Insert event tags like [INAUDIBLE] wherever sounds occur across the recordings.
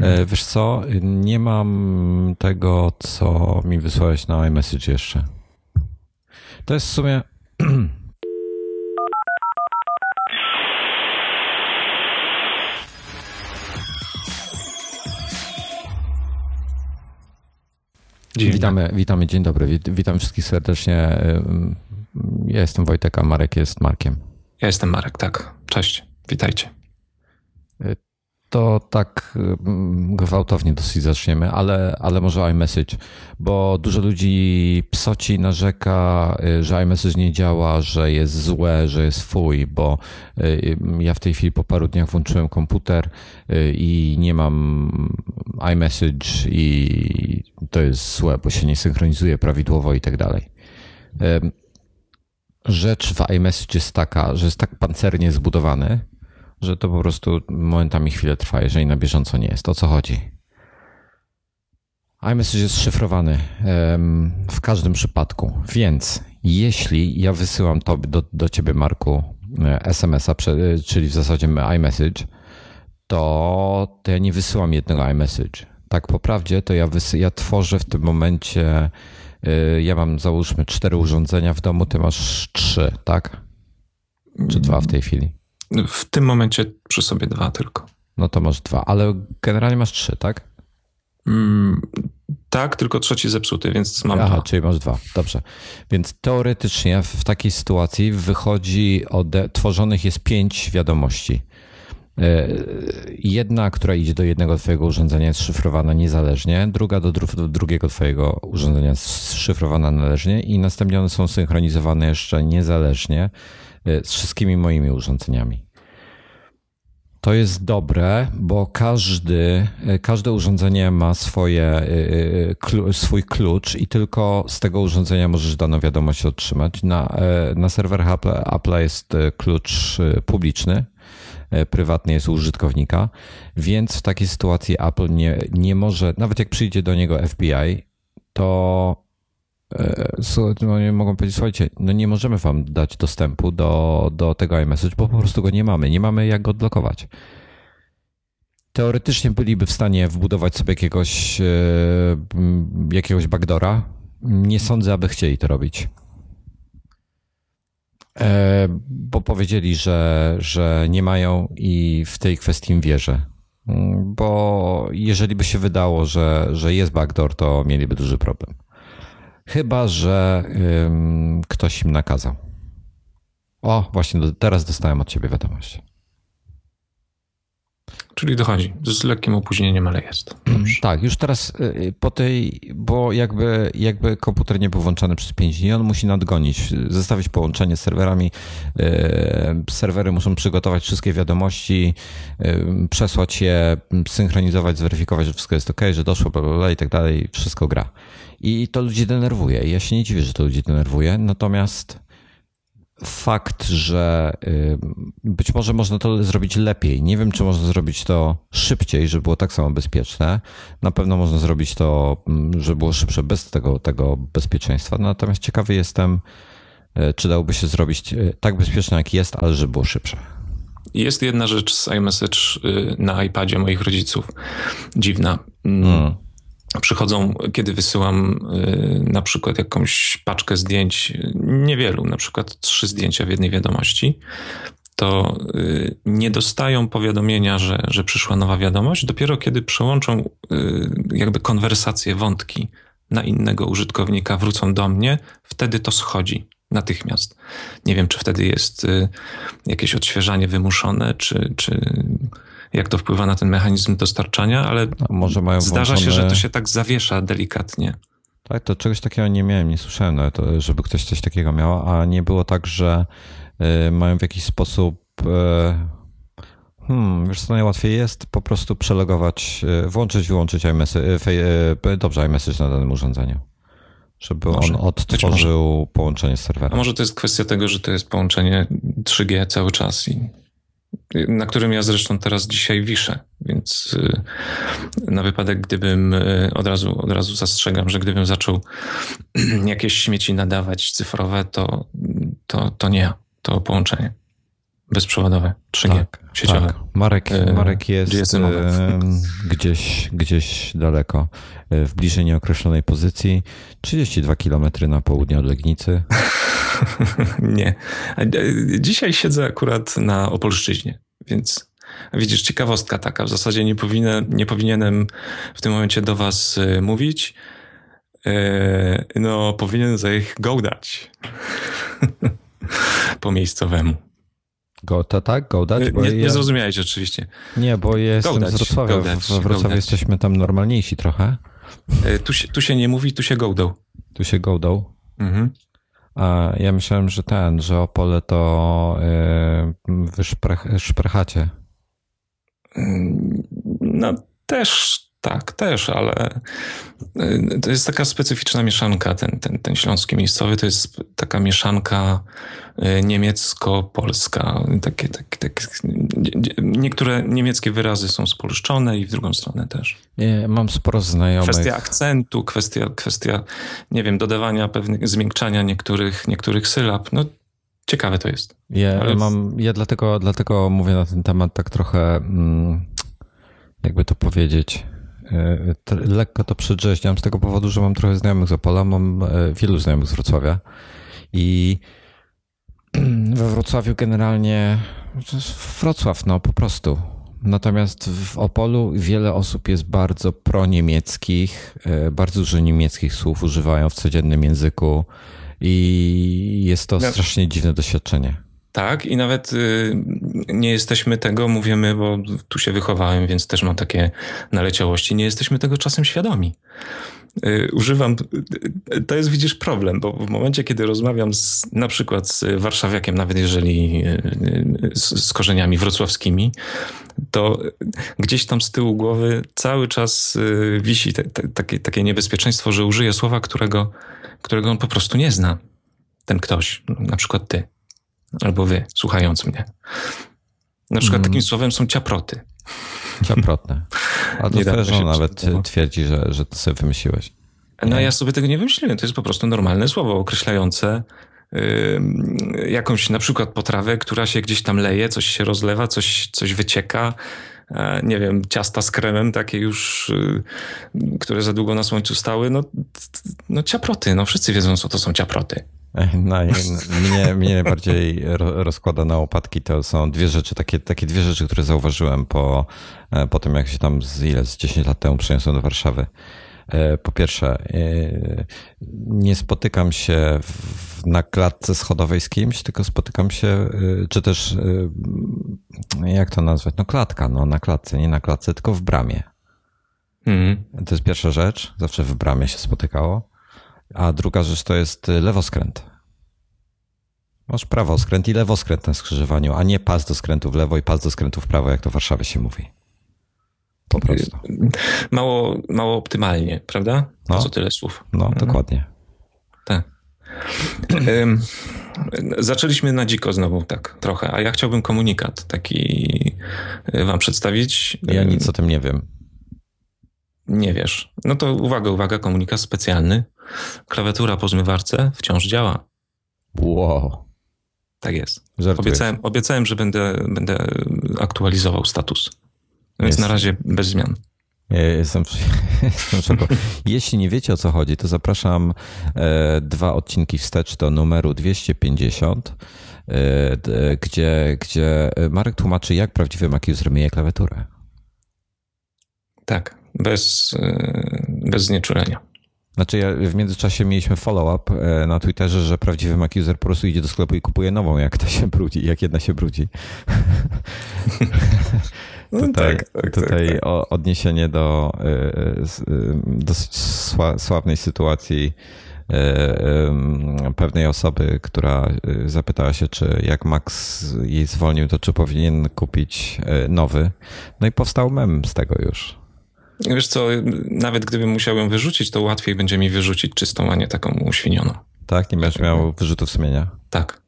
E, wiesz co, nie mam tego, co mi wysłałeś na iMessage jeszcze. To jest w sumie... [CLEARS THROAT] Dzień witamy, witamy, dzień dobry. Witam wszystkich serdecznie. Ja jestem Wojtek, a Marek jest Markiem. Ja jestem Marek, tak. Cześć, witajcie. To tak mm, gwałtownie dosyć zaczniemy, ale, ale może iMessage, bo dużo ludzi psoci narzeka, y, że iMessage nie działa, że jest złe, że jest fuj, bo y, ja w tej chwili po paru dniach włączyłem komputer y, i nie mam iMessage i to jest złe, bo się nie synchronizuje prawidłowo i tak dalej. Rzecz w iMessage jest taka, że jest tak pancernie zbudowany, że to po prostu momentami chwilę trwa, jeżeli na bieżąco nie jest. O co chodzi? iMessage jest szyfrowany w każdym przypadku, więc jeśli ja wysyłam to do, do ciebie, Marku, e, SMS-a, czyli w zasadzie iMessage, to, to ja nie wysyłam jednego iMessage. Tak po prawdzie, to ja, ja tworzę w tym momencie, e, ja mam załóżmy cztery urządzenia w domu, ty masz trzy, tak? Czy dwa w tej chwili? W tym momencie przy sobie dwa tylko. No to masz dwa, ale generalnie masz trzy, tak? Mm, tak, tylko trzeci zepsuty, więc mam Aha, dwa. czyli masz dwa, dobrze. Więc teoretycznie w takiej sytuacji wychodzi, ode, tworzonych jest pięć wiadomości. E, jedna, która idzie do jednego twojego urządzenia jest szyfrowana niezależnie, druga do, dru do drugiego twojego urządzenia jest szyfrowana należnie i następnie one są synchronizowane jeszcze niezależnie z wszystkimi moimi urządzeniami. To jest dobre, bo każdy, y, każde urządzenie ma swoje, y, swój klucz i tylko z tego urządzenia możesz daną wiadomość otrzymać. Na, na serwerach Apple, Apple jest klucz publiczny, prywatny jest użytkownika, więc w takiej sytuacji Apple nie, nie może, nawet jak przyjdzie do niego FBI, to no nie mogą powiedzieć, słuchajcie, no nie możemy wam dać dostępu do, do tego iMessage, bo po prostu go nie mamy. Nie mamy jak go odblokować. Teoretycznie byliby w stanie wbudować sobie jakiegoś, e, jakiegoś backdora. Nie sądzę, aby chcieli to robić. E, bo powiedzieli, że, że nie mają i w tej kwestii im wierzę. Bo jeżeli by się wydało, że, że jest backdoor, to mieliby duży problem. Chyba, że ym, ktoś im nakazał. O, właśnie do, teraz dostałem od ciebie wiadomość. Czyli dochodzi. Z lekkim opóźnieniem, ale jest. Dobrze. Tak, już teraz y, y, po tej, bo jakby, jakby komputer nie był włączany przez 5 dni, on musi nadgonić, zestawić połączenie z serwerami. Y, serwery muszą przygotować wszystkie wiadomości, przesłać je, synchronizować, zweryfikować, że wszystko jest ok, że doszło, bla, bla, bla i tak dalej, wszystko gra. I to ludzi denerwuje. Ja się nie dziwię, że to ludzi denerwuje, natomiast fakt, że y, być może można to zrobić lepiej. Nie wiem, czy można zrobić to szybciej, żeby było tak samo bezpieczne. Na pewno można zrobić to, mm, żeby było szybsze bez tego, tego bezpieczeństwa. Natomiast ciekawy jestem, y, czy dałoby się zrobić y, tak bezpieczne, jak jest, ale żeby było szybsze. Jest jedna rzecz z iMessage na iPadzie moich rodziców dziwna. Mm. Przychodzą, kiedy wysyłam y, na przykład jakąś paczkę zdjęć, niewielu, na przykład trzy zdjęcia w jednej wiadomości, to y, nie dostają powiadomienia, że, że przyszła nowa wiadomość, dopiero kiedy przełączą y, jakby konwersację, wątki na innego użytkownika, wrócą do mnie, wtedy to schodzi natychmiast. Nie wiem, czy wtedy jest jakieś odświeżanie wymuszone, czy, czy jak to wpływa na ten mechanizm dostarczania, ale zdarza się, że to się tak zawiesza delikatnie. Tak, to czegoś takiego nie miałem, nie słyszałem nawet, żeby ktoś coś takiego miał, a nie było tak, że y, mają w jakiś sposób y, Hmm, wiesz co najłatwiej jest? Po prostu przelogować, y, włączyć, wyłączyć iMessage, dobrze, iMessage na danym urządzeniu. Żeby może, on odtworzył połączenie z serwerem. A może to jest kwestia tego, że to jest połączenie 3G cały czas i na którym ja zresztą teraz dzisiaj wiszę, więc y, na wypadek, gdybym y, od razu, od razu zastrzegam, że gdybym zaczął [CLEARS THROAT] jakieś śmieci nadawać cyfrowe, to, to, to nie, to połączenie. Bezprzewodowe, 3G tak, sieciowe. Tak. Marek, e, Marek jest gdzieś, gdzieś daleko, e, w bliżej nieokreślonej pozycji, 32 km na południe od Legnicy. [LAUGHS] Nie. Dzisiaj siedzę akurat na Opolszczyźnie, więc widzisz, ciekawostka taka. W zasadzie nie, powinien, nie powinienem w tym momencie do was e, mówić. No, powinien za ich gołdać [LAUGHS] po miejscowemu. Go, to tak? Gołdać? Nie, nie, nie zrozumiałeś oczywiście. Nie, bo jestem gołdać, z Wrocławia. Gołdać, w Wrocławiu jesteśmy tam normalniejsi trochę. E, tu się, tu się nie mówi, tu się gołdą. Tu się gołdą? Mhm. A ja myślałem, że ten, że Opole to yy, wy szprech, szprechacie. Mm, no też tak, też, ale y, to jest taka specyficzna mieszanka. Ten, ten, ten śląski miejscowy to jest taka mieszanka y, niemiecko-polska. Takie, takie, takie, niektóre niemieckie wyrazy są spolszczone i w drugą stronę też. Nie, mam sporo znajomych. Kwestia akcentu, kwestia, kwestia nie wiem, dodawania pewnych, zmiękczania niektórych, niektórych sylab. No, ciekawe to jest. Ja, Ale... mam, ja dlatego, dlatego mówię na ten temat tak trochę, mm, jakby to powiedzieć lekko to przedrzeźniam z tego powodu, że mam trochę znajomych z Opola, mam e, wielu znajomych z Wrocławia i [CLEARS THROAT] we Wrocławiu generalnie Wrocław, no po prostu. Natomiast w Opolu wiele osób jest bardzo proniemieckich, e, bardzo dużo niemieckich słów używają w codziennym języku i jest to strasznie dziwne doświadczenie. Tak, i nawet y, nie jesteśmy tego, mówimy, bo tu się wychowałem, więc też mam takie naleciałości, nie jesteśmy tego czasem świadomi. Y, używam, y, to jest widzisz problem, bo w momencie, kiedy rozmawiam z, na przykład z warszawiakiem, nawet jeżeli z, z korzeniami wrocławskimi, to gdzieś tam z tyłu głowy cały czas wisi te, te, takie, takie niebezpieczeństwo, że użyję słowa, którego, którego on po prostu nie zna. Ten ktoś, na przykład ty albo wy, słuchając mnie. Na przykład mm. takim słowem są ciaproty. Ciaprotne. A to twoja żona nawet twierdzi, że, że to sobie wymyśliłeś. No ja sobie tego nie wymyśliłem. To jest po prostu normalne słowo określające jakąś na przykład potrawę, która się gdzieś tam leje, coś się rozlewa, coś, coś wycieka. E, nie wiem, ciasta z kremem, takie już, yy, które za długo na słońcu stały. No, no ciaproty, no wszyscy wiedzą, co to są ciaproty. No, mnie, mnie najbardziej rozkłada na opadki to są dwie rzeczy, takie, takie dwie rzeczy, które zauważyłem po, e, po tym, jak się tam z ile, z 10 lat temu przeniosłem do Warszawy. E, po pierwsze, e, nie spotykam się w, na klatce schodowej z kimś, tylko spotykam się, czy też, jak to nazwać? No klatka, no na klatce, nie na klatce, tylko w bramie. Mm. To jest pierwsza rzecz. Zawsze w bramie się spotykało. A druga rzecz to jest y, lewoskręt. Masz prawoskręt i lewoskręt na skrzyżowaniu, a nie pas do skrętu w lewo i pas do skrętu w prawo, jak to w Warszawie się mówi. Po prostu. Mało, mało optymalnie, prawda? No. Co tyle słów. No, mhm. dokładnie. Tak. Zaczęliśmy na dziko znowu, tak, trochę, a ja chciałbym komunikat taki y, wam przedstawić. Ja nic o tym nie wiem. Nie wiesz. No to uwaga, uwaga, komunikat specjalny. Klawiatura po zmywarce wciąż działa. Wow. Tak jest. Obiecałem, obiecałem, że będę, będę aktualizował status. Więc jest. na razie bez zmian. Jestem, [LAUGHS] jestem Jeśli nie wiecie o co chodzi, to zapraszam e, dwa odcinki wstecz do numeru 250, e, gdzie, gdzie Marek tłumaczy, jak prawdziwy Mac user myje klawiaturę. Tak, bez, e, bez znieczulenia. Znaczy ja, w międzyczasie mieliśmy follow-up e, na Twitterze, że prawdziwy Mac user po prostu idzie do sklepu i kupuje nową, jak ta się brudzi, jak jedna się brudzi. [LAUGHS] No tutaj tak, tak, tutaj tak, tak. odniesienie do e, e, dosyć sławnej sytuacji pewnej osoby, która zapytała się, czy jak Max jej zwolnił, to czy powinien kupić nowy. No i powstał mem z tego już. Wiesz co, nawet gdybym musiał ją wyrzucić, to łatwiej będzie mi wyrzucić czystą, a nie taką uświnioną. Tak? Nie będziesz miał wyrzutów sumienia? Tak.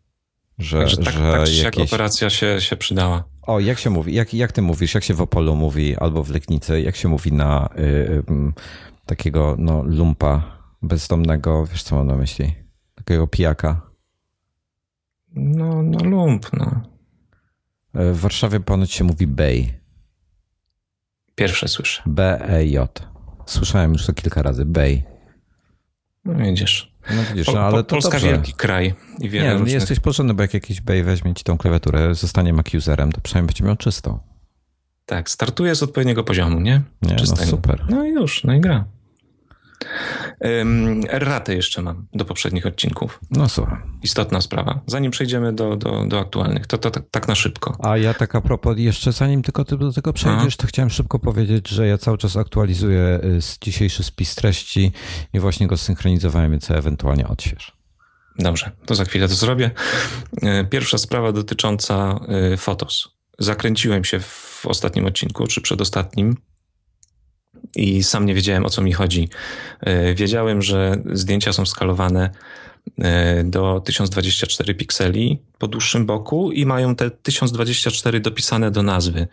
Że, Także tak, że tak jakieś... jak operacja się, się przydała. O, jak się mówi? Jak, jak ty mówisz? Jak się w Opolu mówi albo w Legnicy? Jak się mówi na y, y, takiego no, lumpa bezdomnego? Wiesz, co mam na myśli? Takiego pijaka? No, no lump, no. W Warszawie ponoć się mówi Bay. Pierwsze słyszę. B-E-J. Słyszałem już to kilka razy. Bay. No widzisz. No widzisz, no, ale to Polska dobrze. wielki kraj i wiele Nie, różnych... nie jesteś porządny, bo jak jakiś Bay weźmie ci tą klawiaturę, zostanie Mac userem, to przynajmniej będzie miał czystą. Tak, startuje z odpowiedniego poziomu, nie? Nie, no super. No i już, no i gra. Erratę jeszcze mam do poprzednich odcinków. No słuchaj. Istotna sprawa. Zanim przejdziemy do, do, do aktualnych, to, to, to tak na szybko. A ja tak a propos, jeszcze zanim tylko ty do tego przejdziesz, to chciałem szybko powiedzieć, że ja cały czas aktualizuję y, dzisiejszy spis treści i właśnie go synchronizowałem, więc ewentualnie odśwież. Dobrze, to za chwilę to zrobię. Y, pierwsza sprawa dotycząca Fotos. Zakręciłem się w ostatnim odcinku, czy przedostatnim, i sam nie wiedziałem o co mi chodzi. Wiedziałem, że zdjęcia są skalowane do 1024 pikseli po dłuższym boku i mają te 1024 dopisane do nazwy.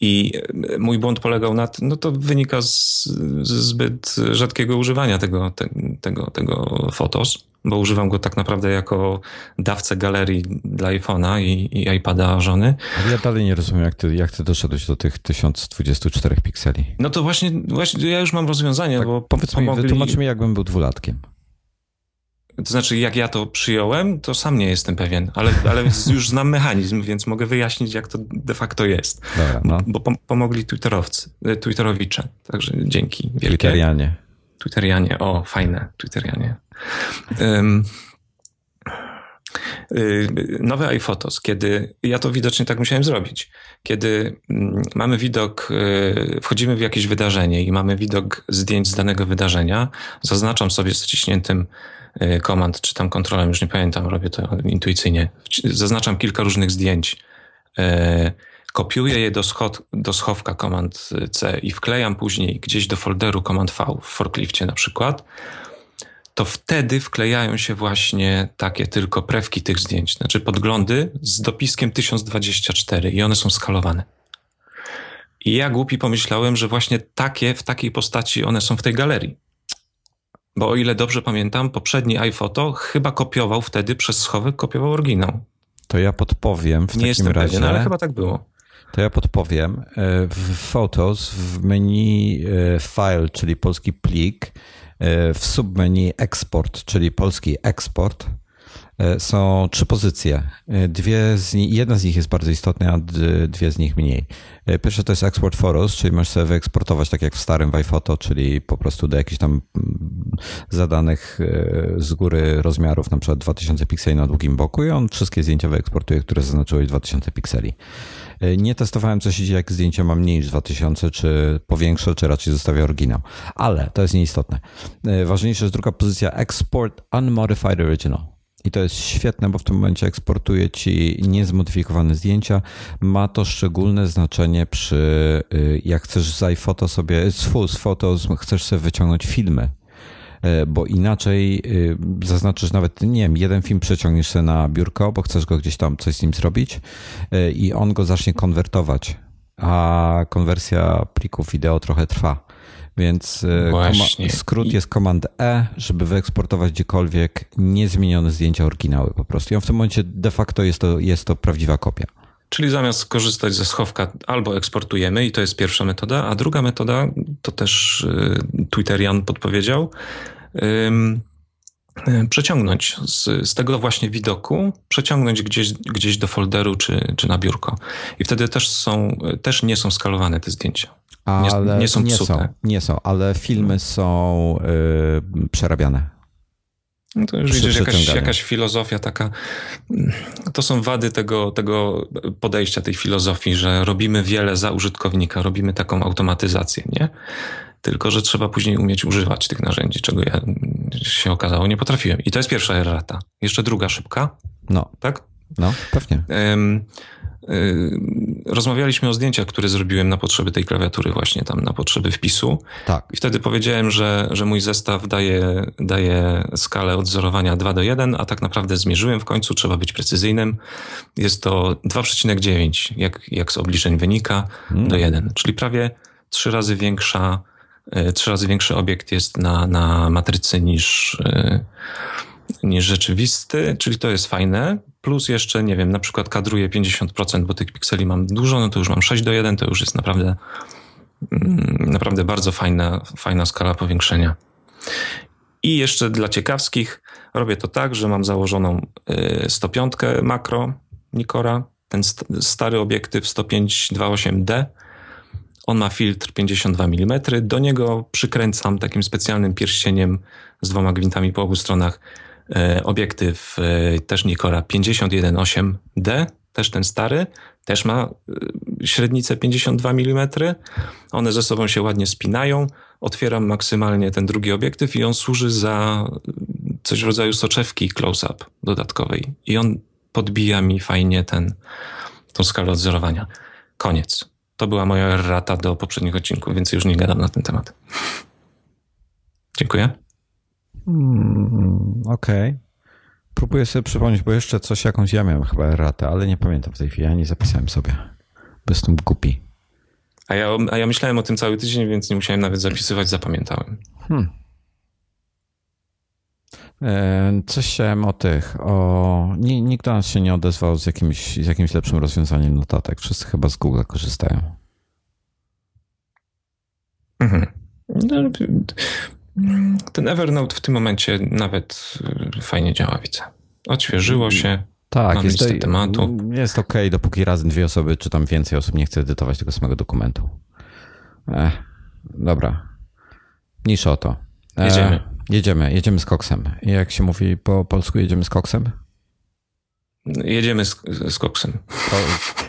I mój błąd polegał na tym, no to wynika z, z zbyt rzadkiego używania tego, te, tego, tego Fotos, bo używam go tak naprawdę jako dawcę galerii dla iPhone'a i, i iPada żony. Ale ja dalej nie rozumiem, jak ty, jak ty doszedłeś do tych 1024 pikseli. No to właśnie, właśnie ja już mam rozwiązanie, tak, bo powiedz pomogli... mi, wytłumacz mi, jakbym był dwulatkiem. To znaczy, jak ja to przyjąłem, to sam nie jestem pewien, ale, ale [LAUGHS] już znam mechanizm, więc mogę wyjaśnić, jak to de facto jest. Dobra, no. Bo pomogli twitterowcy, twitterowicze, także dzięki wielkie. Twitterianie. Twitterianie, o, fajne, Twitterianie. Um, nowe iPhotos, kiedy ja to widocznie tak musiałem zrobić, kiedy mamy widok, wchodzimy w jakieś wydarzenie i mamy widok zdjęć z danego wydarzenia, zaznaczam sobie z wciśniętym komand, czy tam kontrolem, już nie pamiętam, robię to intuicyjnie. Zaznaczam kilka różnych zdjęć, kopiuję je do, schod, do schowka Command C i wklejam później gdzieś do folderu Command V w forklifcie na przykład, to wtedy wklejają się właśnie takie tylko prewki tych zdjęć, znaczy podglądy z dopiskiem 1024 i one są skalowane. I ja głupi pomyślałem, że właśnie takie, w takiej postaci one są w tej galerii. Bo o ile dobrze pamiętam, poprzedni iPhoto chyba kopiował wtedy przez schowek, kopiował oryginał. To ja podpowiem w Nie takim jestem razie. Pewien, ale chyba tak było. To ja podpowiem. W Photos, w menu File, czyli polski plik, w submenu Export, czyli polski eksport, są trzy pozycje. Dwie z nich, jedna z nich jest bardzo istotna, a dwie z nich mniej. Pierwsze to jest Export Photos, czyli możesz sobie wyeksportować tak jak w starym iPhoto, czyli po prostu do jakichś tam zadanych z góry rozmiarów, na przykład 2000 pikseli na długim boku i on wszystkie zdjęcia wyeksportuje, które zaznaczyłeś 2000 pikseli. Nie testowałem, co się dzieje, jak zdjęcie ma mniej niż 2000, czy powiększę, czy raczej zostawię oryginał. Ale to jest nieistotne. Ważniejsza jest druga pozycja Export Unmodified Original. I to jest świetne, bo w tym momencie eksportuje ci niezmodyfikowane zdjęcia. Ma to szczególne znaczenie przy, jak chcesz z iPhoto sobie, z Full Photos, chcesz sobie wyciągnąć filmy bo inaczej zaznaczysz nawet, nie wiem, jeden film przeciągniesz sobie na biurko, bo chcesz go gdzieś tam coś z nim zrobić i on go zacznie konwertować, a konwersja plików wideo trochę trwa. Więc Właśnie. skrót jest Command E, żeby wyeksportować gdziekolwiek niezmienione zdjęcia oryginały po prostu. I on w tym momencie de facto jest to, jest to prawdziwa kopia. Czyli zamiast korzystać ze schowka, albo eksportujemy, i to jest pierwsza metoda, a druga metoda, to też y, Twitterian podpowiedział, y, przeciągnąć z, z tego właśnie widoku, przeciągnąć gdzieś, gdzieś do folderu czy, czy na biurko. I wtedy też są, też nie są skalowane te zdjęcia. Nie, nie są nie psute. są, nie są, ale filmy są y, przerabiane. No to już widzisz, jakaś, jakaś filozofia taka. To są wady tego, tego podejścia, tej filozofii, że robimy wiele za użytkownika, robimy taką automatyzację, nie? Tylko, że trzeba później umieć używać tych narzędzi, czego ja się okazało nie potrafiłem. I to jest pierwsza errata. Jeszcze druga szybka, No, tak? no, pewnie. Rozmawialiśmy o zdjęciach, które zrobiłem na potrzeby tej klawiatury, właśnie tam na potrzeby wpisu. Tak. I wtedy powiedziałem, że, że mój zestaw daje, daje skalę odzorowania 2 do 1, a tak naprawdę zmierzyłem w końcu, trzeba być precyzyjnym. Jest to 2,9, jak, jak z obliczeń wynika, do 1, czyli prawie trzy razy większa, e, trzy razy większy obiekt jest na, na matrycy niż, e, niż rzeczywisty, czyli to jest fajne. Plus jeszcze, nie wiem, na przykład kadruję 50%, bo tych pikseli mam dużo, no to już mam 6 do 1, to już jest naprawdę, mm, naprawdę bardzo fajna, fajna skala powiększenia. I jeszcze dla ciekawskich robię to tak, że mam założoną 105 y, makro Nikora, ten stary obiektyw 105-28D. On ma filtr 52 mm. Do niego przykręcam takim specjalnym pierścieniem z dwoma gwintami po obu stronach obiektyw y, też Nikora 51.8D, też ten stary, też ma średnicę 52 mm. One ze sobą się ładnie spinają otwieram maksymalnie ten drugi obiektyw i on służy za coś w rodzaju soczewki close-up dodatkowej. I on podbija mi fajnie ten, tą skalę odzorowania. Koniec. To była moja rata do poprzednich odcinków, więc już nie gadam na ten temat. Dziękuję. Mm, Okej. Okay. Próbuję sobie przypomnieć, bo jeszcze coś jakąś ja miałem chyba ratę, ale nie pamiętam w tej chwili. Ja nie zapisałem sobie. Bo jestem głupi. A ja, a ja myślałem o tym cały tydzień, więc nie musiałem nawet zapisywać, zapamiętałem. Hmm. E, coś chciałem o tych, o... Nikt do nas się nie odezwał z jakimś, z jakimś lepszym rozwiązaniem notatek. Wszyscy chyba z Google korzystają. Mhm. No, ten Evernote w tym momencie nawet fajnie działa, widzę. Odświeżyło się. Tak, jest, to, tematu. jest ok, dopóki razem dwie osoby, czy tam więcej osób nie chce edytować tego samego dokumentu. Ech, dobra. Mniejsza o to. E, jedziemy. Jedziemy, jedziemy z koksem. Jak się mówi po polsku, jedziemy z koksem? Jedziemy z, z koksem.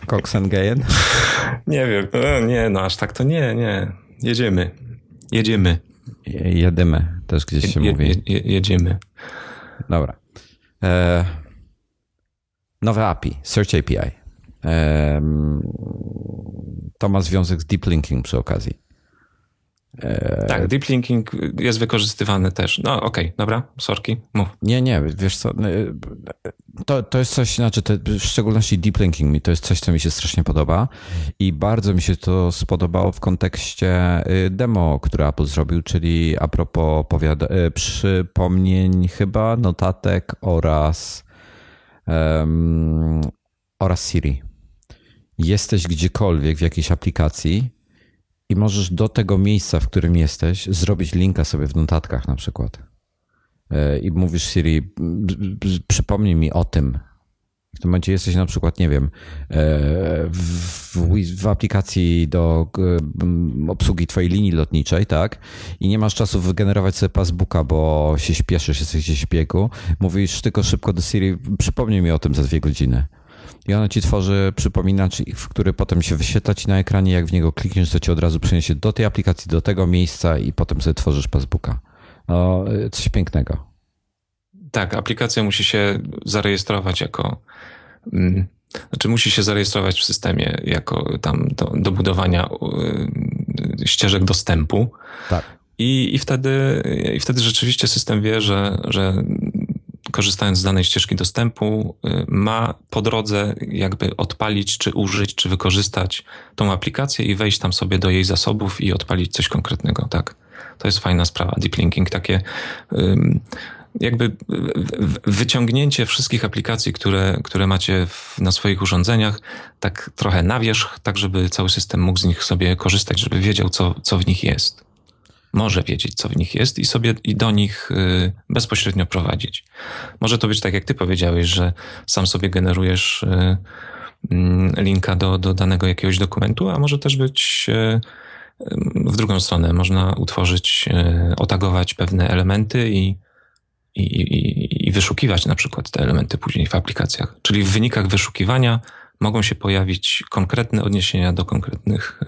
Koksen gejen? [LAUGHS] nie wiem, no, nie, no aż tak to nie, nie. Jedziemy. Jedziemy. Jedymy, też gdzieś się je, mówi. Je, jedziemy. Dobra. E, nowe API, Search API. To ma związek z deep linking przy okazji. Tak, deep linking jest wykorzystywany też. No okej, okay, dobra, sorki, mów. Nie, nie, wiesz co, to, to jest coś, znaczy te, w szczególności deep linking mi to jest coś, co mi się strasznie podoba i bardzo mi się to spodobało w kontekście y, demo, które Apple zrobił, czyli a propos powiada- y, przypomnień chyba, notatek oraz um, oraz Siri. Jesteś gdziekolwiek w jakiejś aplikacji i możesz do tego miejsca, w którym jesteś, zrobić linka sobie w notatkach na przykład. E, I mówisz Siri, przypomnij mi o tym. W tym momencie jesteś na przykład, nie wiem, e, w, w, aplikacji do obsługi twojej linii lotniczej, tak? I nie masz czasu wygenerować sobie passbooka, bo się śpieszysz, jesteś gdzieś w biegu. Mówisz tylko szybko do Siri, przypomnij mi o tym za dwie godziny. I ona ci tworzy przypominacz, który potem się wyświetla ci na ekranie. Jak w niego klikniesz, to ci od razu przyniesie do tej aplikacji, do tego miejsca i potem sobie tworzysz passbooka. No, coś pięknego. Tak, aplikacja musi się zarejestrować jako. Mm, znaczy, musi się zarejestrować w systemie jako tam do, do budowania y, ścieżek dostępu. Tak. I, i, wtedy, I wtedy rzeczywiście system wie, że, że korzystając z danej ścieżki dostępu, y, ma po drodze jakby odpalić, czy użyć, czy wykorzystać tą aplikację i wejść tam sobie do jej zasobów i odpalić coś konkretnego, tak. To jest fajna sprawa. Deep linking, takie jakby wyciągnięcie wszystkich aplikacji, które, które macie na swoich urządzeniach, tak trochę na wierzch, tak żeby cały system mógł z nich sobie korzystać, żeby wiedział, co, co w nich jest może wiedzieć, co w nich jest i sobie i do nich y, bezpośrednio prowadzić. Może to być tak, jak ty powiedziałeś, że sam sobie generujesz y, mm, linka do, do danego jakiegoś dokumentu, a może też być y, w drugą stronę. Można utworzyć, otagować pewne elementy i, i, i, i wyszukiwać na przykład te elementy później w aplikacjach. Czyli w wynikach wyszukiwania mogą się pojawić konkretne odniesienia do konkretnych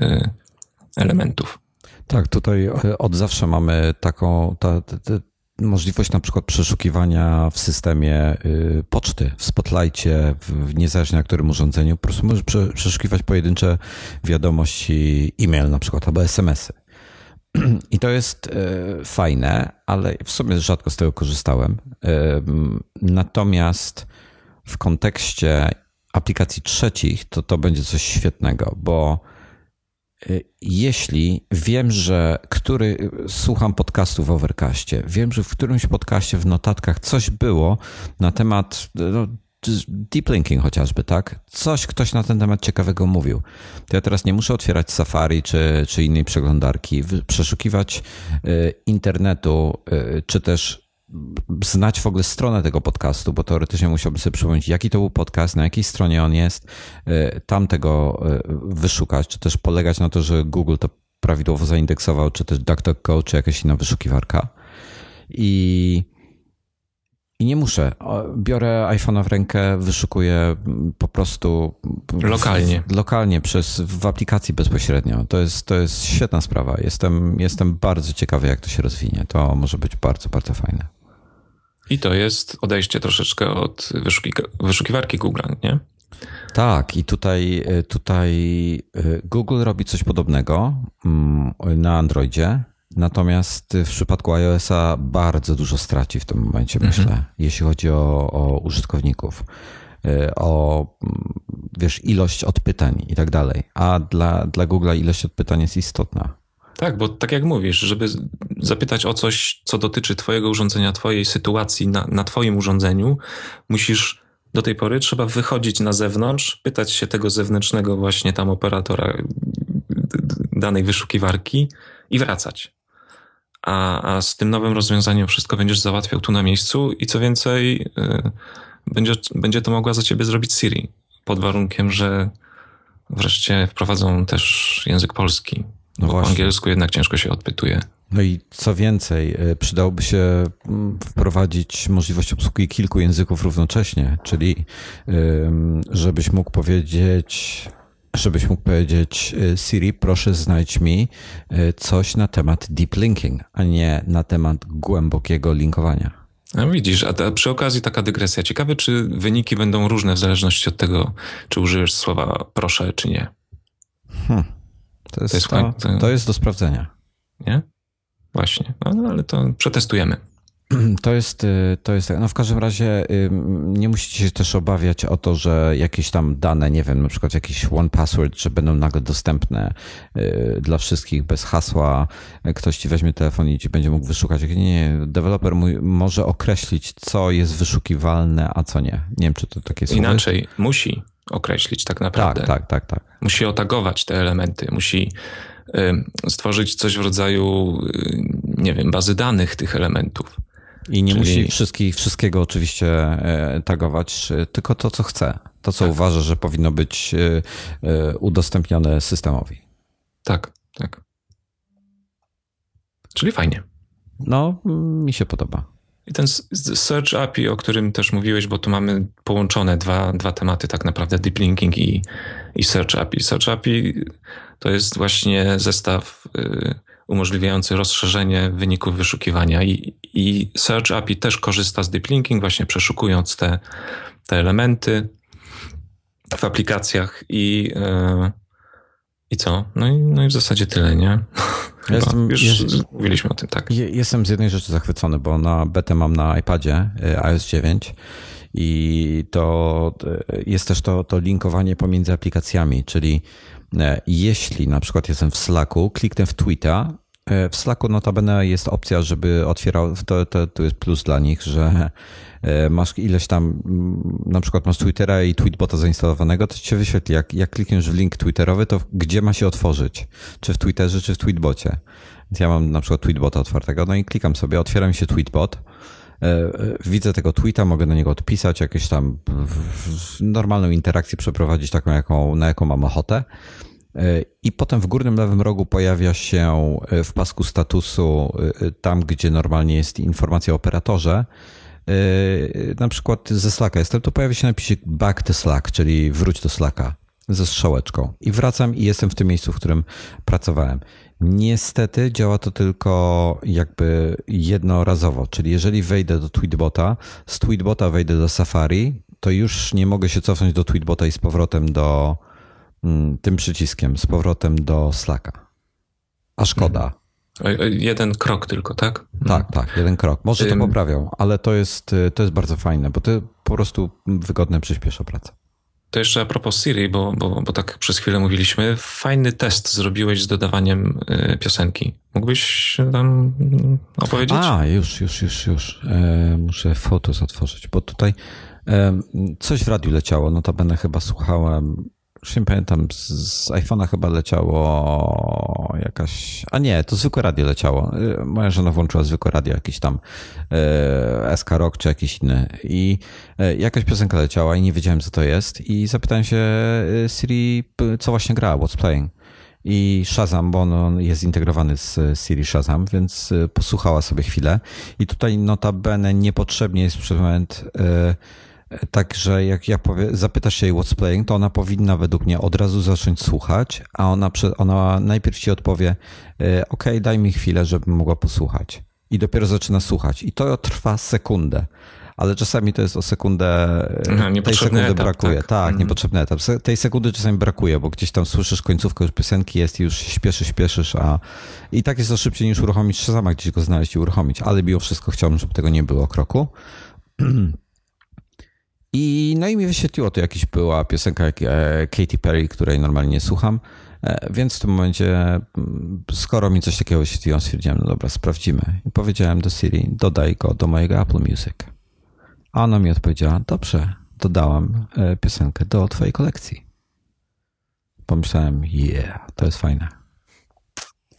elementów. Tak, tutaj e, od zawsze mamy taką ta, ta, ta możliwość na przykład przeszukiwania w systemie y, poczty, w Spotlightie, w, niezależnie na którym urządzeniu. Po prostu możesz przeszukiwać pojedyncze wiadomości e-mail na przykład albo SMS-y. [CLEARS THROAT] I to jest e, fajne, ale w sumie rzadko z tego korzystałem. E, natomiast w kontekście aplikacji trzecich to to będzie coś świetnego, bo jeśli wiem, że który słucham podcastu w Overcastie, wiem, że w którymś podcaście w notatkach coś było na temat no, deep linking chociażby, tak? Coś ktoś na ten temat ciekawego mówił. To ja teraz nie muszę otwierać Safari czy, czy innej przeglądarki, przeszukiwać y, internetu, y, czy też znać w ogóle stronę tego podcastu, bo teoretycznie musiałbym sobie przypomnieć, jaki to był podcast, na jakiej stronie on jest, y, tam tego wyszukać, czy też polegać na to, że Google to prawidłowo zaindeksował, czy też DuckDuckGo, czy jakaś inna wyszukiwarka. I i nie muszę. Biorę iPhone'a w rękę, wyszukuję po prostu. Lokalnie. W, lokalnie przez, w aplikacji bezpośrednio. To jest, to jest świetna sprawa. Jestem, jestem bardzo ciekawy, jak to się rozwinie. To może być bardzo, bardzo fajne. I to jest odejście troszeczkę od wyszuki, wyszukiwarki Google, nie? Tak, i tutaj, tutaj y, Google robi coś podobnego mm, na Androidzie. Natomiast w przypadku iOS-a bardzo dużo straci w tym momencie, mhm. myślę, jeśli chodzi o, o użytkowników, y, o wiesz, ilość odpytań i tak dalej. A dla, dla Google'a ilość odpytań jest istotna. Tak, bo tak jak mówisz, żeby zapytać o coś, co dotyczy Twojego urządzenia, Twojej sytuacji na, na Twoim urządzeniu, musisz do tej pory trzeba wychodzić na zewnątrz, pytać się tego zewnętrznego właśnie tam operatora danej wyszukiwarki i wracać a, a z tym nowym rozwiązaniem wszystko będziesz załatwiał tu na miejscu i co więcej, y, będzie, będzie to mogła za ciebie zrobić Siri, pod warunkiem, że wreszcie wprowadzą też język polski. No bo po angielsku jednak ciężko się odpytuje. No i co więcej, y, przydałoby się mm, wprowadzić możliwość obsługi kilku języków równocześnie, czyli żebyś mógł powiedzieć żebyś mógł powiedzieć y, Siri, proszę znajdź mi y, coś na temat deep linking, a nie na temat głębokiego linkowania. No widzisz, a przy okazji taka dygresja. Ciekawe, czy wyniki będą różne w zależności od tego, czy użyjesz słowa proszę, czy nie. Hmm. To, jest, to, jest, to, to jest do sprawdzenia. Nie? Właśnie, no, ale to przetestujemy. [CLEARS THROAT] To jest, y, to jest, no w każdym razie y, nie musicie się też obawiać o to, że jakieś tam dane, nie wiem, na przykład jakieś one password, że będą nagle dostępne y, dla wszystkich bez hasła. Ktoś ci weźmie telefon i ci będzie mógł wyszukać. Nie, nie, deweloper może określić, co jest wyszukiwalne, a co nie. Nie wiem, czy to takie słowo Inaczej, jest? musi określić tak naprawdę. Tak, tak, tak, tak. Musi otagować te elementy, musi stworzyć coś w rodzaju, nie wiem, bazy danych tych elementów. I nie Czyli... musi wszystkich, wszystkiego oczywiście e, tagować, e, tylko to, co chce. To, co tak. uważa, że powinno być e, udostępnione systemowi. Tak, tak. Czyli fajnie. No, mi się podoba. I ten Search API, o którym też mówiłeś, bo tu mamy połączone dwa, dwa tematy, tak naprawdę Deep Linking i, i Search API. Search API to jest właśnie zestaw y, umożliwiający rozszerzenie wyników wyszukiwania i, i Search API też korzysta z deep linking, właśnie przeszukując te, te elementy w aplikacjach i, yy, i co? No i, no i w zasadzie tyle, nie? Chyba. Jestem, Już jest, mówiliśmy o tym, tak. Jestem z jednej rzeczy zachwycony, bo na betę mam na iPadzie y, iOS 9 i to y, jest też to, to linkowanie pomiędzy aplikacjami, czyli E, jeśli na przykład jestem w Slacku, kliknę w e, w Slacku notabene jest opcja, żeby otwierał, to, to, to jest plus dla nich, że e, masz ileś tam, mm, na przykład masz Twittera i Tweetbota zainstalowanego, to ci się wyświetli, jak, jak klikniesz w link Twitterowy, to gdzie ma się otworzyć? Czy w Twitterze, czy w Tweetbocie? Więc ja mam na przykład Tweetbota otwartego, no i klikam sobie, otwiera mi się Tweetbot, widzę tego tweeta, mogę na niego odpisać, jakieś tam normalną interakcję przeprowadzić, taką, jaką, na jaką mam ochotę. E, I potem w górnym lewym rogu pojawia się e, w pasku statusu, e, tam gdzie normalnie jest informacja o operatorze, na przykład ze Slacka jestem, to pojawia się napisie back to Slack, czyli wróć do Slacka ze strzałeczką. I wracam i jestem w tym miejscu, w którym pracowałem. Niestety działa to tylko jakby jednorazowo, czyli jeżeli wejdę do Tweetbota, z Tweetbota wejdę do Safari, to już nie mogę się cofnąć do Tweetbota i z powrotem do tym przyciskiem, z powrotem do Slacka. A szkoda. Hmm. Jeden krok tylko, tak? Tak, hmm. tak, jeden krok. Może to poprawią, ale to jest, to jest bardzo fajne, bo to po prostu wygodne przyspiesza pracę. To jeszcze a propos Siri, bo, bo, bo tak przez chwilę mówiliśmy. Fajny test zrobiłeś z dodawaniem y, piosenki. Mógłbyś tam opowiedzieć? A, już, już, już, już. E, muszę Fotos otworzyć, bo tutaj e, coś w radiu leciało. Notabene chyba słuchałem już nie pamiętam, z, z iPhone'a chyba leciało jakaś. A nie, to zwykłe radio leciało. Y, moja żona włączyła zwykłe radio, jakiś tam e, SK Rock czy jakiś inny. I e, jakaś piosenka leciała i nie wiedziałem, co to jest. I zapytałem się Siri, co właśnie grała, what's playing. I Shazam, bo on jest integrowany z Siri Shazam, więc posłuchała sobie chwilę. I tutaj notabene niepotrzebnie jest przez moment. Także jak ja powiem, zapytasz się jej what's playing, to ona powinna według mnie od razu zacząć słuchać, a ona, ona najpierw ci odpowie, e, ok, daj mi chwilę, żebym mogła posłuchać. I dopiero zaczyna słuchać. I to trwa sekundę. Ale czasami to jest o sekundę. Aha, tej sekundy etap, brakuje. Tak, tak mhm. niepotrzebny etap. Tej sekundy czasami brakuje, bo gdzieś tam słyszysz końcówkę już piosenki jest i już śpieszysz, śpieszysz, a i tak jest to szybciej niż uruchomić sama gdzieś go znaleźć i uruchomić. Ale mimo wszystko chciałbym, żeby tego nie było kroku. [CLEARS THROAT] I no i mi wyświetliło to jakiś była piosenka e, Katy Perry, której normalnie nie słucham. E, więc w tym momencie, skoro mi coś takiego wyświetliło, stwierdziłem, no dobra, sprawdzimy. I powiedziałem do Siri, dodaj go do mojego Apple Music. A ona mi odpowiedziała, dobrze, dodałam e, piosenkę do twojej kolekcji. Pomyślałem, yeah, to jest fajne.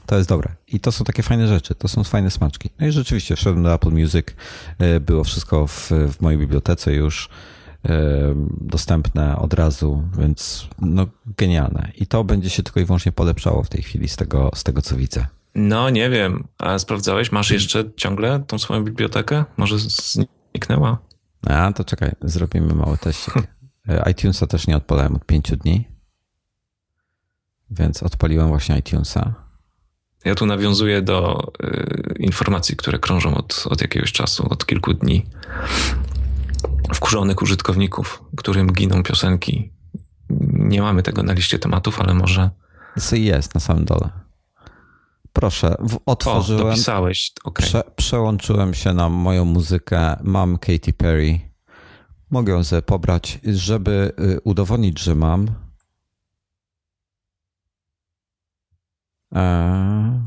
To jest dobre. I to są takie fajne rzeczy, to są fajne smaczki. No i rzeczywiście wszedłem do Apple Music, było wszystko w, w mojej bibliotece już dostępne od razu, więc no genialne. I to będzie się tylko i wyłącznie polepszało w tej chwili z tego, z tego co widzę. No nie wiem, a sprawdzałeś? Masz jeszcze ciągle tą swoją bibliotekę? Może zniknęła? A, to czekaj, zrobimy mały teścik. E, iTunesa też nie odpalałem od pięciu dni, więc odpaliłem właśnie iTunesa. Ja tu nawiązuję do y, informacji, które krążą od, od jakiegoś czasu, od kilku dni wkurzonych użytkowników, którym giną piosenki. Nie mamy tego na liście tematów, ale może. Jest na samym dole. Proszę, otworzyłem. O, dopisałeś, okay. Prze, przełączyłem się na moją muzykę. Mam Katy Perry. Mogę ją sobie pobrać, żeby y, udowodnić, że mam. Eee,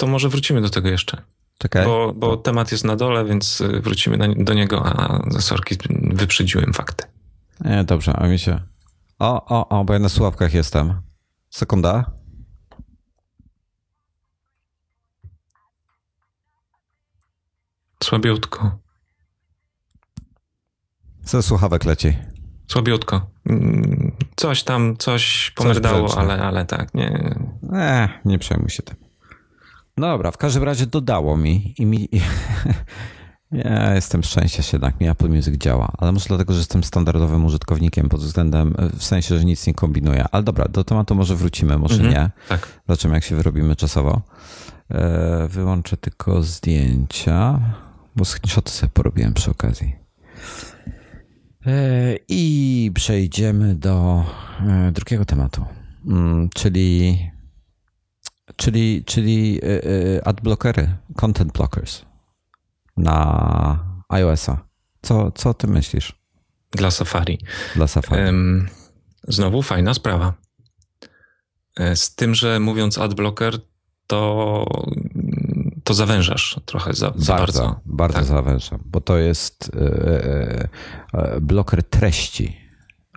to może wrócimy do tego jeszcze. Czekaj. Bo, bo temat jest na dole, więc y, wrócimy do niego, a sorki wyprzedziłem fakty. Nie, dobrze, a mi się... O, o, o, bo ja na słuchawkach jestem. Sekunda. Słabiutko. Ze słuchawek leci. Słabiutko. Mm, coś tam, coś pomerdało, coś ale, ale tak, nie. Nie, nie przejmuj się tym. No dobra, w każdym razie dodało mi i mi. [LAUGHS] Ja jestem szczęścia się jednak, mi Apple Music działa, ale może dlatego, że jestem standardowym użytkownikiem pod względem, w sensie, że nic nie kombinuję. Ale dobra, do tematu może wrócimy, może -hmm, nie. Tak. Zobaczymy, jak się wyrobimy czasowo. E, wyłączę tylko zdjęcia, bo screenshoty sobie porobiłem przy okazji. E, I przejdziemy do e, drugiego tematu, mm, czyli Czyli, czyli e, e, adblockery, content blockers na iOS-a. Co, co ty myślisz? Dla Safari. Dla Safari. Znowu fajna sprawa. E, z tym, że mówiąc adblocker, to, to zawężasz trochę za, za bardzo. Bardzo, bardzo tak. zawężam, bo to jest bloker treści.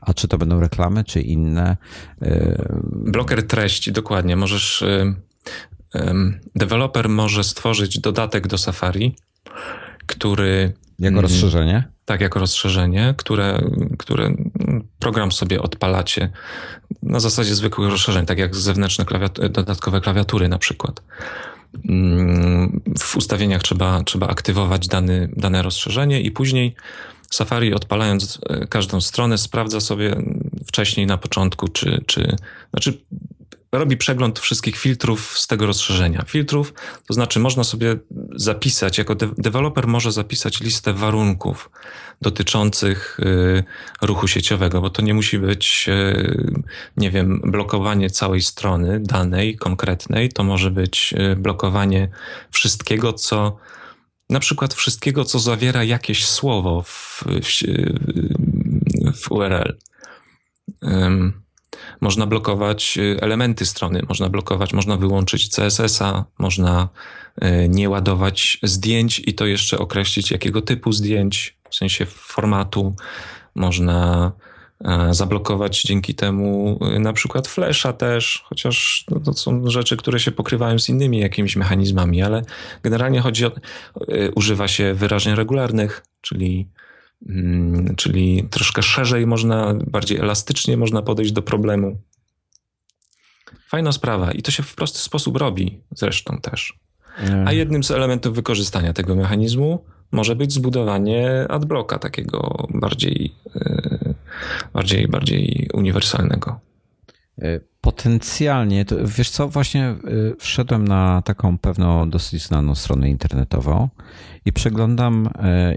A czy to będą reklamy, czy inne? Bloker treści, dokładnie. Możesz deweloper może stworzyć dodatek do Safari, który. Jako mm, rozszerzenie? Tak, jako rozszerzenie, które, które program sobie odpalacie na zasadzie zwykłych rozszerzeń, tak jak zewnętrzne klawiat dodatkowe klawiatury na przykład. Mm, w ustawieniach trzeba, trzeba aktywować dany, dane rozszerzenie i później Safari odpalając e, każdą stronę sprawdza sobie wcześniej na początku, czy, czy znaczy robi przegląd wszystkich filtrów z tego rozszerzenia. Filtrów, to znaczy można sobie zapisać, jako de deweloper może zapisać listę warunków dotyczących y, ruchu sieciowego, bo to nie musi być, y, nie wiem, blokowanie całej strony danej, konkretnej, to może być y, blokowanie wszystkiego, co na przykład wszystkiego, co zawiera jakieś słowo w, w, w URL. Można blokować y, elementy strony, można blokować, można wyłączyć CSS-a, można y, nie ładować zdjęć i to jeszcze określić, jakiego typu zdjęć, w sensie formatu. Można e, zablokować dzięki temu y, na przykład Flasha też, chociaż no to są rzeczy, które się pokrywają z innymi jakimiś mechanizmami, ale generalnie chodzi o, używa się wyrażeń regularnych, czyli czyli troszkę szerzej można, bardziej elastycznie można podejść do problemu. Fajna sprawa i to się w prosty sposób robi zresztą też. A jednym z elementów wykorzystania tego mechanizmu może być zbudowanie adblocka takiego bardziej, e, bardziej, bardziej uniwersalnego. E, potencjalnie, to wiesz co, właśnie e, wszedłem na taką pewną dosyć znaną stronę internetową i przeglądam,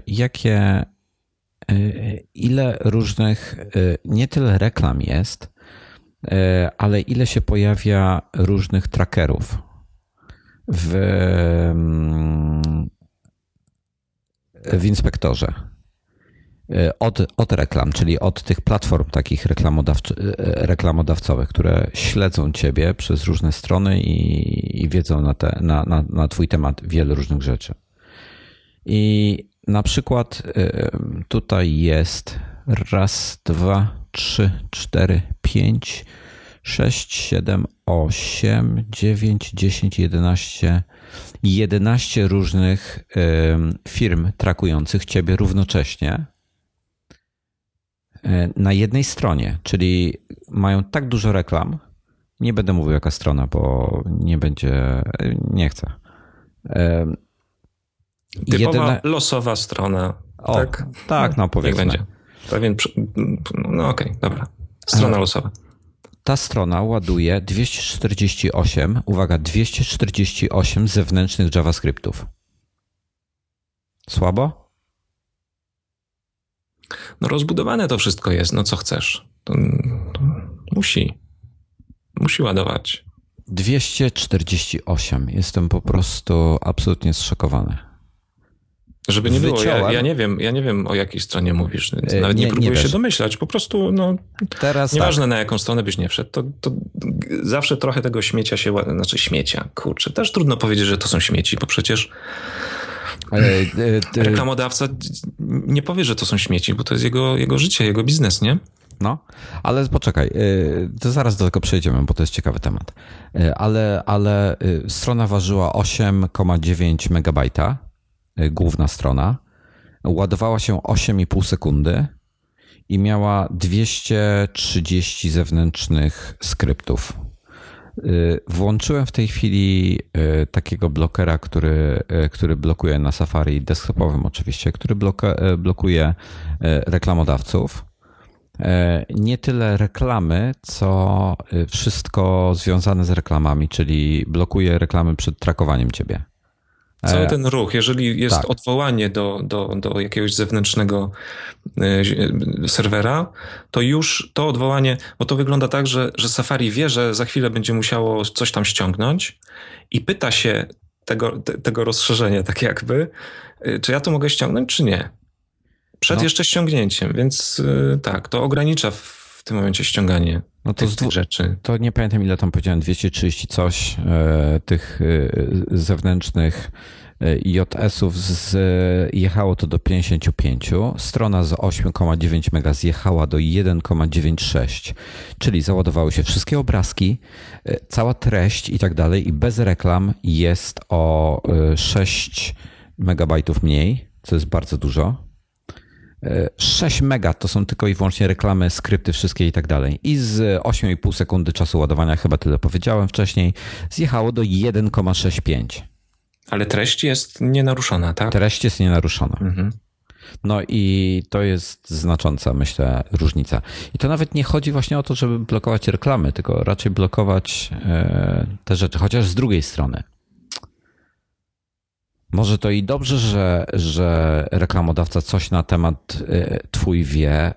jakie ile różnych, e, nie tyle reklam jest, e, ale ile się pojawia różnych trackerów w, mm, w inspektorze. Od, od reklam, czyli od tych platform takich reklamodawcowych, które śledzą ciebie przez różne strony i, i wiedzą na, te, na, na, na twój temat wiele różnych rzeczy. I na przykład y, tutaj jest raz, dwa, trzy, cztery, pięć, sześć, siedem, osiem, dziewięć, dziesięć, jedenaście, jedenaście różnych firm trakujących ciebie równocześnie y, na jednej stronie, czyli mają tak dużo reklam. Nie będę mówił jaka strona, bo nie będzie, nie chcę Typowa jedyne... losowa strona. O, tak? tak, no powiedzmy. Niech będzie. Pewien, no okej, okay, dobra. Strona losowa. Ta strona ładuje 248, uwaga, 248 zewnętrznych JavaScriptów. Słabo? No rozbudowane to wszystko jest, no co chcesz. To, to musi. Musi ładować. 248. Jestem po prostu absolutnie zszokowany. Żeby nie było, ja, ja, nie wiem, ja nie wiem o jakiej stronie mówisz, e, nawet nie, nie próbuję nie się domyślać. Po prostu, no, Teraz nieważne tak. na jaką stronę byś nie wszedł, to, to zawsze trochę tego śmiecia się, znaczy śmiecia, kurczę, też trudno powiedzieć, że to są śmieci, bo przecież e, e, reklamodawca nie powie, że to są śmieci, bo to jest jego, jego życie, jego biznes, nie? No, ale poczekaj, to zaraz do tego przejdziemy, bo to jest ciekawy temat. Ale, ale strona ważyła 8,9 megabajta główna strona, ładowała się 8,5 sekundy i miała 230 zewnętrznych skryptów. Y, włączyłem w tej chwili y, takiego blokera, który, który blokuje na Safari desktopowym oczywiście, który blokuje reklamodawców. Nie tyle reklamy, co wszystko związane z reklamami, czyli blokuje reklamy przed trakowaniem ciebie. Cały e, ten ruch, jeżeli jest tak. odwołanie do, do, do jakiegoś zewnętrznego e, serwera, to już to odwołanie, bo to wygląda tak, że, że Safari wie, że za chwilę będzie musiało coś tam ściągnąć i pyta się tego, te, tego rozszerzenia, tak jakby, e, czy ja to mogę ściągnąć, czy nie. Przed no. jeszcze ściągnięciem, więc tak, to ogranicza w tym momencie ściąganie no to tych, tych rzeczy. To nie pamiętam ile tam powiedziałem, 230 coś e, tych e, zewnętrznych e, JS-ów zjechało to do 55. Strona z 8,9 MB zjechała do 1,96, czyli załadowały się wszystkie obrazki, e, cała treść i tak dalej i bez reklam jest o 6 MB mniej, co jest bardzo dużo. 6 mega to są tylko i wyłącznie reklamy, skrypty wszystkie i tak dalej. I z 8,5 sekundy czasu ładowania, chyba tyle powiedziałem wcześniej, zjechało do 1,65. Ale treść jest nienaruszona, tak? Treść jest nienaruszona. Mhm. No i to jest znacząca, myślę, różnica. I to nawet nie chodzi właśnie o to, żeby blokować reklamy, tylko raczej blokować e, te rzeczy, chociaż z drugiej strony. Może to i dobrze, że, że reklamodawca coś na temat e, twój wie, e,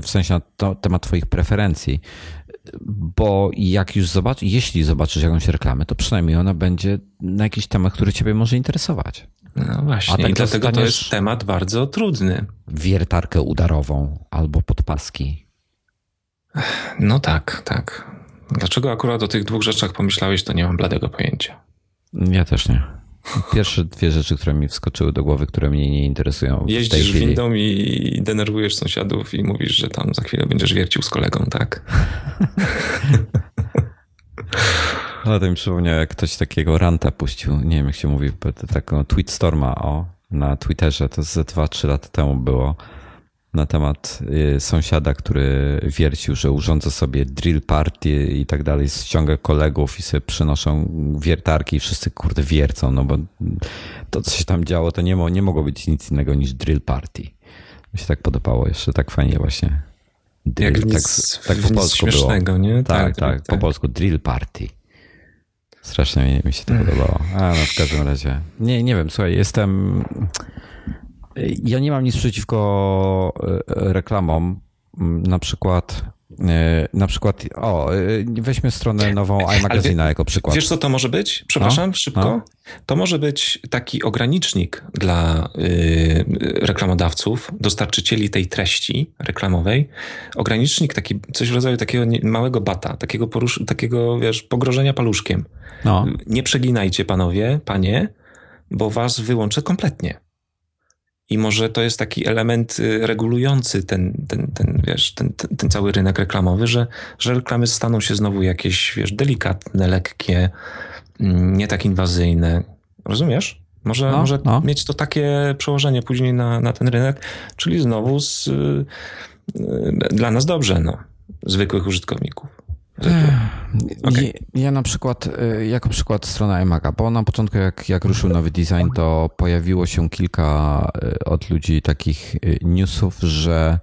w sensie na to, temat twoich preferencji, bo jak już zobaczysz, jeśli zobaczysz jakąś reklamę, to przynajmniej ona będzie na jakiś temat, który ciebie może interesować. No właśnie, A tak i dlatego to jest temat bardzo trudny. Wiertarkę udarową albo podpaski. No tak, tak. Dlaczego akurat o tych dwóch rzeczach pomyślałeś, to nie mam bladego pojęcia. Ja też nie. Pierwsze dwie rzeczy, które mi wskoczyły do głowy, które mnie nie interesują. W Jeździsz chwili. windą i denerwujesz sąsiadów i mówisz, że tam za chwilę będziesz wiercił z kolegą, tak? [LAUGHS] Ale to mi przypomniał, jak ktoś takiego ranta puścił, nie wiem jak się mówi, taką tweetstorma o, na Twitterze, to ze 2-3 lata temu było, na temat y, sąsiada, który wiercił, że urządza sobie drill party i tak dalej, ściąga kolegów i sobie przynoszą wiertarki i wszyscy kurde wiercą, no bo to, co się tam działo, to nie, mo, nie mogło być nic innego niż drill party. Mi się tak podobało, jeszcze tak fajnie właśnie. Drill, Jak tak, tak po polsku było. Nie? Tak, tak, tak, tak, po polsku drill party. Strasznie mi, mi się to podobało. A, no w każdym razie. Nie, nie wiem, słuchaj, jestem ja nie mam nic przeciwko e, reklamom. Mm, na przykład, e, na przykład, o, e, weźmy stronę nową iMagazina jako przykład. Wiesz, co to może być? Przepraszam, no? szybko. No? To może być taki ogranicznik dla y, reklamodawców, dostarczycieli tej treści reklamowej. Ogranicznik, taki, coś w rodzaju takiego małego bata, takiego, porusz, takiego wiesz, pogrożenia paluszkiem. No. Nie przeginajcie, panowie, panie, bo was wyłączę kompletnie. I może to jest taki element y, regulujący ten, ten, ten, wiesz, ten, ten, ten, cały rynek reklamowy, że, że reklamy staną się znowu jakieś, wiesz, delikatne, lekkie, mm, nie tak inwazyjne. Rozumiesz? Może, no, może no. mieć to takie przełożenie później na, na ten rynek, czyli znowu z, y, y, dla nas dobrze, no, zwykłych użytkowników. Okay. Ja na przykład, y, jako przykład strona iMaga, bo na początku jak, jak ruszył nowy design, to pojawiło się kilka y, od ludzi takich y, newsów, że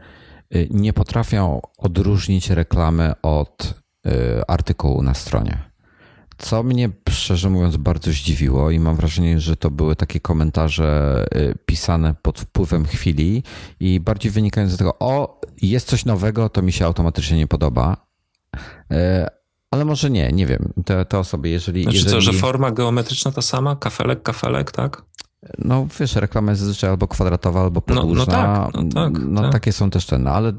nie potrafią odróżnić reklamy od artykułu na stronie. Co mnie szczerze mówiąc bardzo zdziwiło i mam wrażenie, że to były takie komentarze pisane pod wpływem chwili i bardziej wynikające z tego, o, jest coś nowego, to mi się automatycznie nie podoba ale może nie, nie wiem. Te, te osoby, jeżeli. Znaczy jeżeli... co, że forma geometryczna ta sama? Kafelek, kafelek, tak? No wiesz, reklama jest zazwyczaj albo kwadratowa, albo podłużna. No, no tak, no, tak, no tak. takie są też ten, ale,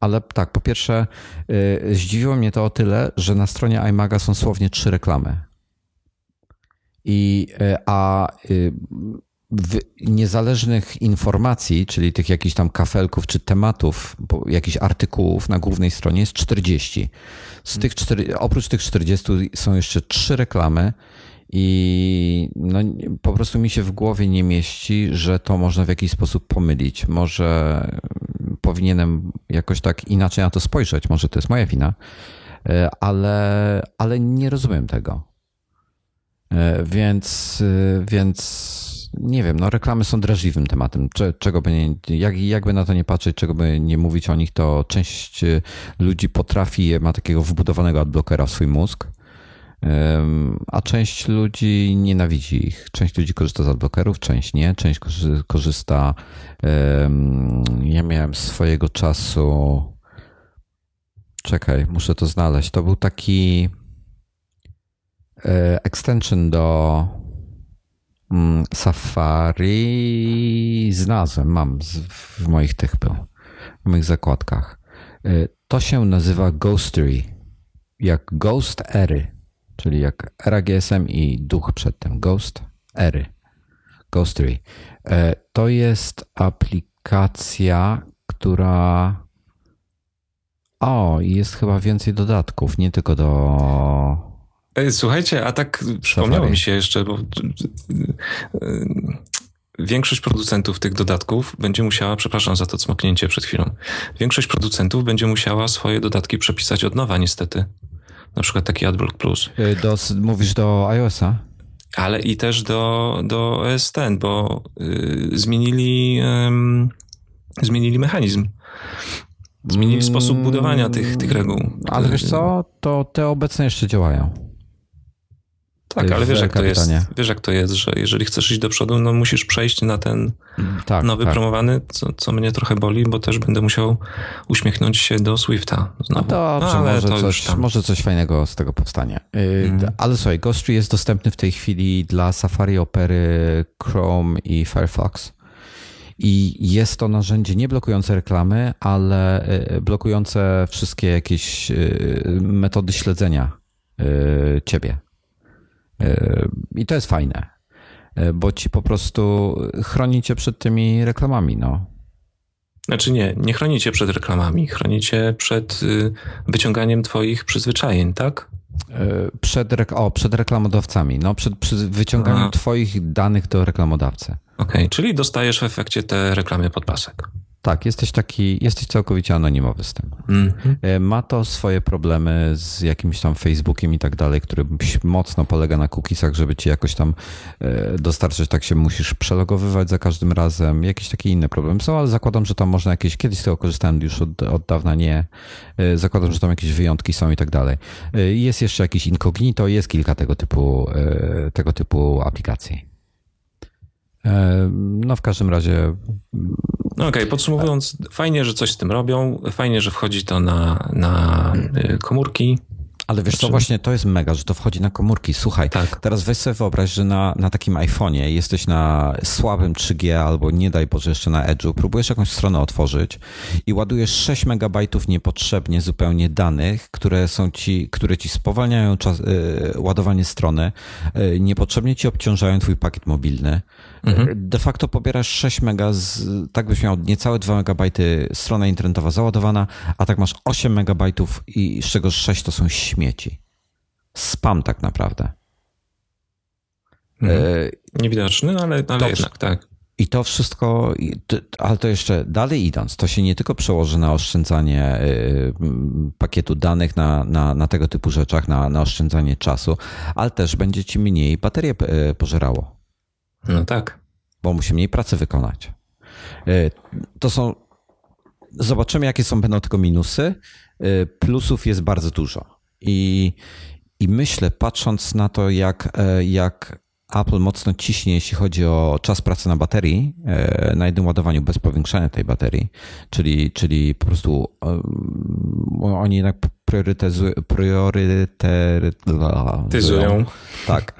ale tak, po pierwsze yy, zdziwiło mnie to o tyle, że na stronie iMaga są słownie trzy reklamy. I, yy, a yy, niezależnych informacji, czyli tych jakichś tam kafelków czy tematów, jakichś artykułów na głównej stronie jest 40. Z tych cztery, oprócz tych 40 są jeszcze trzy reklamy i no, po prostu mi się w głowie nie mieści, że to można w jakiś sposób pomylić. Może powinienem jakoś tak inaczej na to spojrzeć, może to jest moja wina, e, ale, ale nie rozumiem tego. E, więc, e, więc nie wiem, no reklamy są drażliwym tematem. Czego by nie, jak, jakby na to nie patrzeć, czego by nie mówić o nich, to część y, ludzi potrafi, ma takiego wbudowanego adblockera w swój mózg, a część ludzi nienawidzi ich. Część ludzi korzysta z adblockerów, część nie, część korzysta. Ja miałem swojego czasu. Czekaj, muszę to znaleźć. To był taki e, extension do Mm, Safari znalazłem, mam w moich tych był, w moich zakładkach. Y, to się nazywa Ghostery. Jak Ghost Ery, czyli jak era GSM i duch przed tym. Ghost Ery. Ghostery. Y, to jest aplikacja, która. O, jest chyba więcej dodatków, nie tylko do Słuchajcie, a tak przypomniało mi się jeszcze, bo większość producentów tych dodatków będzie musiała, przepraszam za to cmoknięcie przed chwilą, większość producentów będzie musiała swoje dodatki przepisać od nowa niestety. Na przykład taki AdBlock Plus. Do, mówisz do iOS-a? ale i też do, do OS X, bo y, zmienili, y, zmienili mechanizm. Zmienili sposób budowania tych, tych reguł. Ale wiesz co, to te obecne jeszcze działają. Tak, ale wiesz jak, to jest, wiesz jak to jest, że jeżeli chcesz iść do przodu, no musisz przejść na ten tak, nowy tak. promowany, co, co mnie trochę boli, bo też będę musiał uśmiechnąć się do Swifta znowu. No dobrze, no, może, to coś, może coś fajnego z tego powstanie. Mm. Ale słuchaj, Ghostry jest dostępny w tej chwili dla Safari, Opery, Chrome i Firefox. I jest to narzędzie nie blokujące reklamy, ale y, blokujące wszystkie jakieś y, metody śledzenia ciebie. I to jest fajne, e, bo ci po prostu chronicie przed tymi reklamami. No. Znaczy nie, nie chronicie przed reklamami, chronicie przed y, wyciąganiem twoich przyzwyczajeń, tak? E, przed, o, przed reklamodawcami, no, przed, przed wyciąganiem Aha. twoich danych do reklamodawcy. Okej, okay, czyli dostajesz w efekcie te reklamy pod pasek. Tak, jesteś taki, jesteś całkowicie anonimowy z tym. Mm-hmm. Ma to swoje problemy z jakimś tam Facebookiem i tak dalej, który mocno polega na cookiesach, żeby ci jakoś tam e, dostarczyć, tak się musisz przelogowywać za każdym razem. Jakieś takie inne problemy są, ale zakładam, że tam można jakieś, kiedyś z tego korzystałem już od, od dawna nie. E, zakładam, że tam jakieś wyjątki są i tak dalej. Jest jeszcze jakiś incognito, jest kilka tego typu, tego typu aplikacji. No w każdym razie no okej, okay, podsumowując, fajnie, że coś z tym robią, fajnie, że wchodzi to na, na y, komórki. Ale wiesz co, właśnie to jest mega, że to wchodzi na komórki. Słuchaj, tak. teraz weź sobie wyobraź, że na, na takim iPhone'ie jesteś na słabym 3G albo nie daj Boże jeszcze na Edge'u, próbujesz jakąś stronę otworzyć i ładujesz 6 megabajtów niepotrzebnie zupełnie danych, które są ci, które ci spowalniają czas, yy, ładowanie strony, yy, niepotrzebnie ci obciążają twój pakiet mobilny. Mhm. De facto pobierasz 6 mega, z, tak byś miał niecałe 2 megabajty strona internetowa załadowana, a tak masz 8 megabajtów i z czego 6 to są śmieci. Spam tak naprawdę. Mhm. E, Niewidoczny, ale, ale jednak, tak. I to wszystko, ale to jeszcze dalej idąc, to się nie tylko przełoży na oszczędzanie e, pakietu danych, na, na, na tego typu rzeczach, na, na oszczędzanie czasu, ale też będzie ci mniej baterię e, pożerało. No tak. Bo musi mniej pracy wykonać. E, to są. Zobaczymy, jakie są będą tylko minusy. E, plusów jest bardzo dużo. I, i myślę, patrząc na to, jak, e, jak Apple mocno ciśnie, jeśli chodzi o czas pracy na baterii, na jednym ładowaniu bez powiększania tej baterii, czyli, czyli po prostu oni jednak priorytetyzują. Priorytetyzują. Tak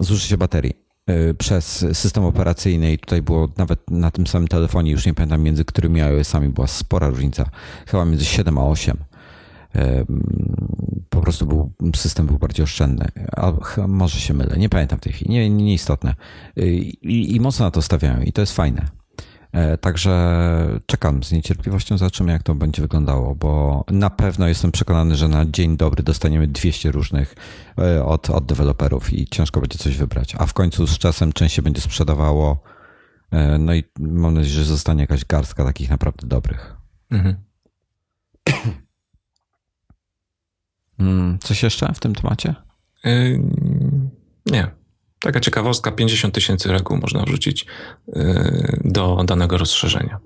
zużycie baterii e, przez system operacyjny i tutaj było nawet na tym samym telefonie, już nie pamiętam między którymi iOS-ami była spora różnica, chyba między 7 a 8. Po prostu był, system był bardziej oszczędny. A może się mylę, nie pamiętam w tej chwili, nie, nieistotne. E, I, I mocno na to stawiają i to jest fajne. E, także czekam z niecierpliwością, zobaczymy jak to będzie wyglądało, bo na pewno jestem przekonany, że na dzień dobry dostaniemy 200 różnych e, od, od deweloperów i ciężko będzie coś wybrać. A w końcu z czasem część się będzie sprzedawało. E, no i mam nadzieję, że zostanie jakaś garstka takich naprawdę dobrych. Mhm. Mm, coś jeszcze w tym temacie? Yy, nie. Taka ciekawostka, 50 tysięcy reguł można wrzucić y, do danego rozszerzenia.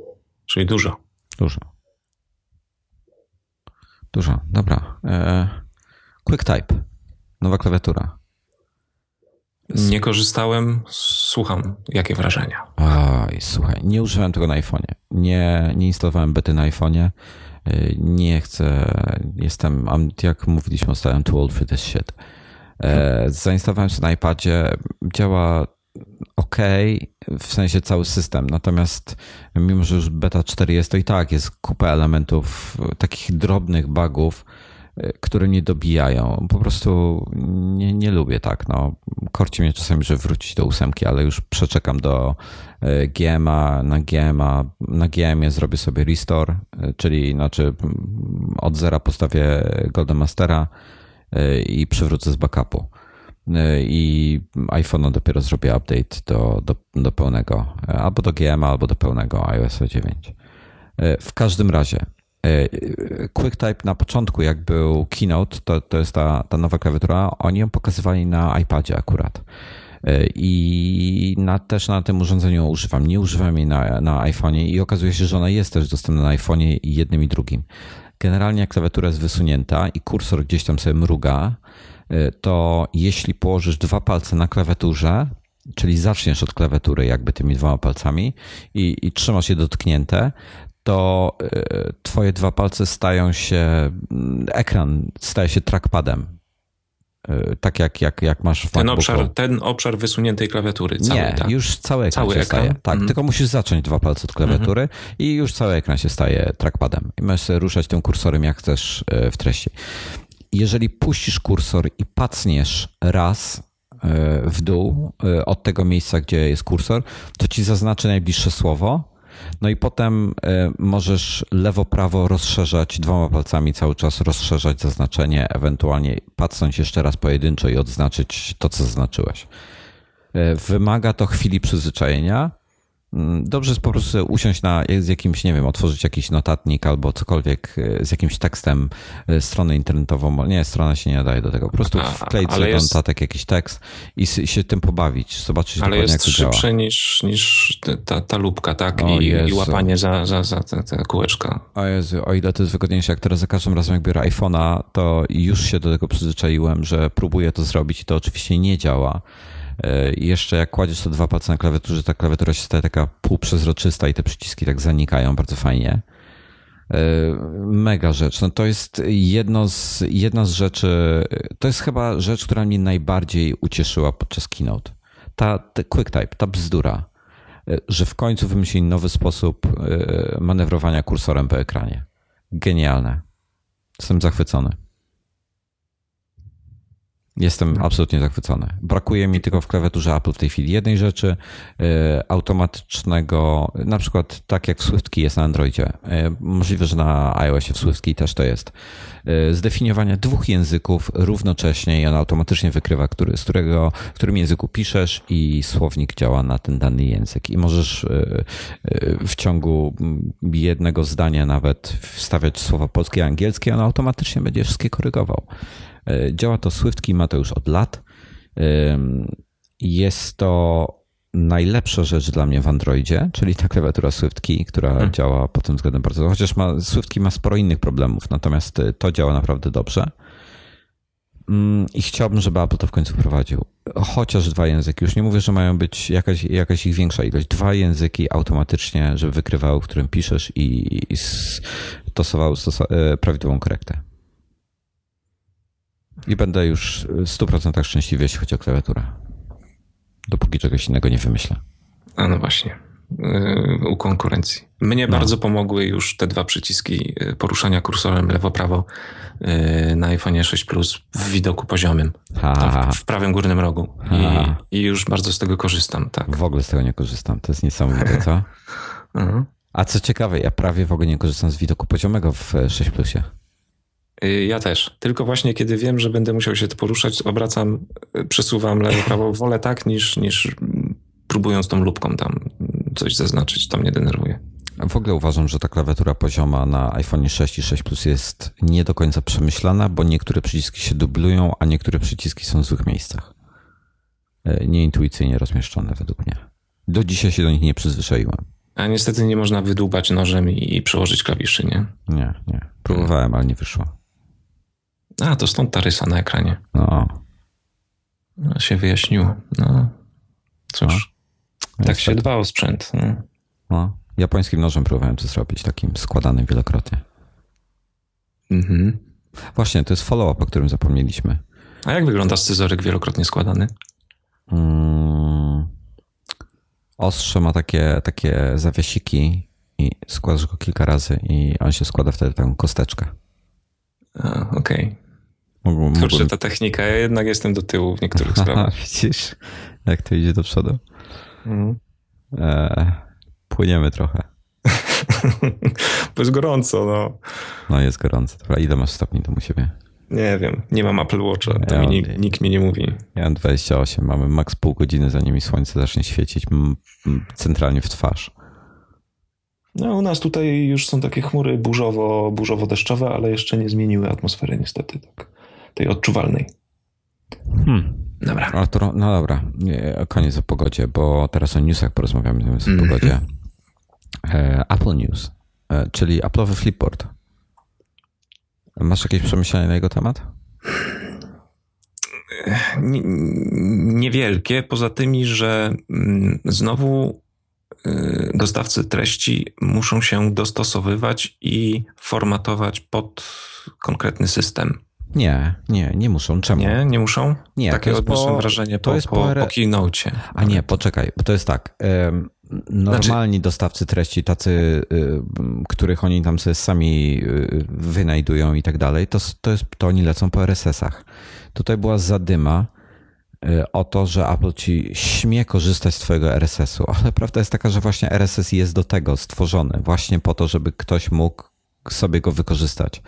Czyli dużo. Dużo. Dużo, dobra. E, QuickType. Nowa klawiatura. Nie korzystałem, słucham. Jakie wrażenia? Oj, słuchaj, nie używałem tego na iPhone'ie. Nie, nie instalowałem bety na iPhone'ie. E, nie chcę, jestem, jak mówiliśmy ostatnio, too old for this shit. E, zainstalowałem sobie na iPadzie, działa ok, w sensie cały system. Natomiast mimo, że już beta 4 jest, to i tak jest kupa elementów, takich drobnych bugów, e, które nie dobijają. Po prostu nie, nie lubię tak. No. Korci mnie czasami, że wrócić do ósemki, ale już przeczekam do e, GMA, na GMA, na GMie zrobię sobie restore, czyli znaczy od zera postawię Golden Mastera, i przywrócę z backupu. I iPhone dopiero zrobię update do, do, do pełnego, albo do GM, albo do pełnego iOS 9. W każdym razie, QuickType na początku, jak był Keynote, to, to jest ta, ta nowa klawiatura, oni ją pokazywali na iPadzie akurat. I na, też na tym urządzeniu używam. Nie używam jej na, na iPhone'ie i okazuje się, że ona jest też dostępna na iPhone'ie i jednym i drugim. Generalnie jak klawiatura jest wysunięta i kursor gdzieś tam sobie mruga, to jeśli położysz dwa palce na klawiaturze, czyli zaczniesz od klawiatury jakby tymi dwoma palcami i, i trzymasz je dotknięte, to y, twoje dwa palce stają się, mm, ekran staje się trackpadem. Y, tak jak, jak, jak masz w ten obszar, ten obszar wysuniętej klawiatury. Cały, Nie, tak? już cały ekran cały się ekran? staje. Tak, Mhm. tylko musisz zacząć dwa palce od klawiatury Mhm. i już cały ekran się staje trackpadem. I możesz ruszać tym kursorem jak chcesz y, w treści. Jeżeli puścisz kursor i pacniesz raz y, w dół od tego miejsca, gdzie jest kursor, to ci zaznaczy najbliższe słowo. No i potem y, możesz lewo-prawo rozszerzać dwoma palcami cały czas, rozszerzać zaznaczenie, ewentualnie pacnąć jeszcze raz pojedynczo i odznaczyć to, co zaznaczyłeś. Y, Wymaga to chwili przyzwyczajenia. Mm, Dobrze jest po prostu usiąść na, z jakimś, nie wiem, otworzyć jakiś notatnik albo cokolwiek y, z jakimś tekstem, y, stronę internetową. Nie, strona się nie nadaje do tego. Po prostu wkleić sobie jest- notatek jakiś tekst i się tym pobawić, zobaczyć Ale dokładnie, jak jest to działa. szybsze niż, niż ta, ta lubka, tak? I, I łapanie za, za, za te, te kółeczka. O Jezu, o ile to jest wygodniejsze, jak teraz za każdym razem jak biorę iPhone'a, to już się do tego przyzwyczaiłem, że próbuję to zrobić i to oczywiście nie działa. E, I jeszcze jak kładziesz te dwa palce na klawiaturze, ta klawiatura się staje taka półprzezroczysta i te przyciski tak zanikają bardzo fajnie. E, Mega rzecz. No to jest jedno z, jedna z rzeczy, to jest chyba rzecz, która mnie najbardziej ucieszyła podczas keynote. Ta, ta QuickType, ta bzdura, e, że w końcu wymyślili nowy sposób manewrowania kursorem po ekranie. Genialne. Jestem zachwycony. Jestem absolutnie zachwycony. Brakuje mi tylko w klawiaturze Apple w tej chwili jednej rzeczy, e, automatycznego, na przykład tak jak SwiftKey jest na Androidzie. E, Możliwe, że na iOSie w SwiftKey też to jest. E, Zdefiniowania dwóch języków równocześnie i on automatycznie wykrywa, który, z którego, w którym języku piszesz i słownik działa na ten dany język. I możesz w ciągu jednego zdania nawet wstawiać słowa polskie i angielskie, on automatycznie będzie wszystkie korygował. E, Działa to SwiftKey, ma to już od lat. Jest to najlepsza rzecz dla mnie w Androidzie, czyli ta klawiatura SwiftKey, która działa pod tym względem bardzo. Chociaż ma, SwiftKey ma sporo innych problemów, natomiast y, to działa naprawdę dobrze. Ym, I chciałbym, żeby Apple to w końcu wprowadził. Chociaż dwa języki. Już nie mówię, że mają być jakaś, jakaś ich większa ilość. Dwa języki automatycznie, żeby wykrywały, w którym piszesz i, i stosowały e, prawidłową korektę. I będę już w 100% szczęśliwy, jeśli chodzi o klawiaturę. Dopóki czegoś innego nie wymyślę. A no właśnie. Yy, U konkurencji. Mnie No. bardzo pomogły już te dwa przyciski yy, poruszania kursorem lewo-prawo yy, na iPhone 6 Plus w widoku poziomym. Ha, w, w prawym górnym rogu. I, I już bardzo z tego korzystam, tak. W ogóle z tego nie korzystam. To jest niesamowite, co? [LAUGHS] Mhm. A co ciekawe, ja prawie w ogóle nie korzystam z widoku poziomego w 6 Plusie. Yy, Ja też. Tylko właśnie kiedy wiem, że będę musiał się poruszać, obracam, yy, przesuwam lewo-prawo. Wolę tak, niż, niż próbując tą lubką tam coś zaznaczyć. To mnie denerwuje. W ogóle uważam, że ta klawiatura pozioma na iPhone 6 i 6 Plus jest nie do końca przemyślana, bo niektóre przyciski się dublują, a niektóre przyciski są w złych miejscach. E, Nieintuicyjnie rozmieszczone według mnie. Do dzisiaj się do nich nie przyzwyczaiłem. A niestety nie można wydłubać nożem i, i przełożyć klawiszy, nie? Nie, nie. Próbowałem, ale nie wyszło. A, to stąd ta rysa na ekranie. No, No, się wyjaśniło. No, cóż, tak niestety. się dba o sprzęt. No. No. Japońskim nożem próbowałem to zrobić, takim składanym wielokrotnie. Mhm. Właśnie, to jest follow-up, o którym zapomnieliśmy. A jak wygląda scyzoryk wielokrotnie składany? Mm. Ostrze ma takie, takie zawiesiki i składasz go kilka razy i on się składa wtedy taką kosteczkę. Okej. Mógłbym, Kurczę, mógłbym... ta technika, ja jednak jestem do tyłu w niektórych [LAUGHS] sprawach. Widzisz, jak to idzie do przodu. Mhm. E, płyniemy trochę. [LAUGHS] Bo jest gorąco, no. No jest gorąco. Dobra, ile masz stopni tam u siebie? Nie wiem, nie mam Apple Watcha, to Ja mi, nikt, nikt mi nie mówi. Ja mam 28, mamy maks pół godziny, zanim mi słońce zacznie świecić centralnie w twarz. No, u nas tutaj już są takie chmury burzowo, burzowo-deszczowe, ale jeszcze nie zmieniły atmosfery niestety, tak, tej odczuwalnej. Hmm. Dobra. Arturo, no dobra, koniec o pogodzie, bo teraz o newsach porozmawiamy mm -hmm. o pogodzie. Mhm. E, Apple News, e, czyli Apple'owy Flipboard. Masz jakieś przemyślenia na jego temat? Niewielkie, poza tymi, że mm, znowu y, dostawcy treści muszą się dostosowywać i formatować pod konkretny system. Nie, nie, nie muszą. Czemu? Nie, nie muszą? Nie. Takie odniosłem po, wrażenie to po, jest po, po, po keynote. A nie, poczekaj, bo to jest tak. Normalni znaczy... dostawcy treści, tacy, y, których oni tam sobie sami y, wynajdują i tak dalej, to, to, jest, to oni lecą po RSS-ach. Tutaj była zadyma y, o to, że Apple ci śmie korzystać z twojego RSS-u, [LAUGHS] ale prawda jest taka, że właśnie RSS jest do tego stworzony, właśnie po to, żeby ktoś mógł sobie go wykorzystać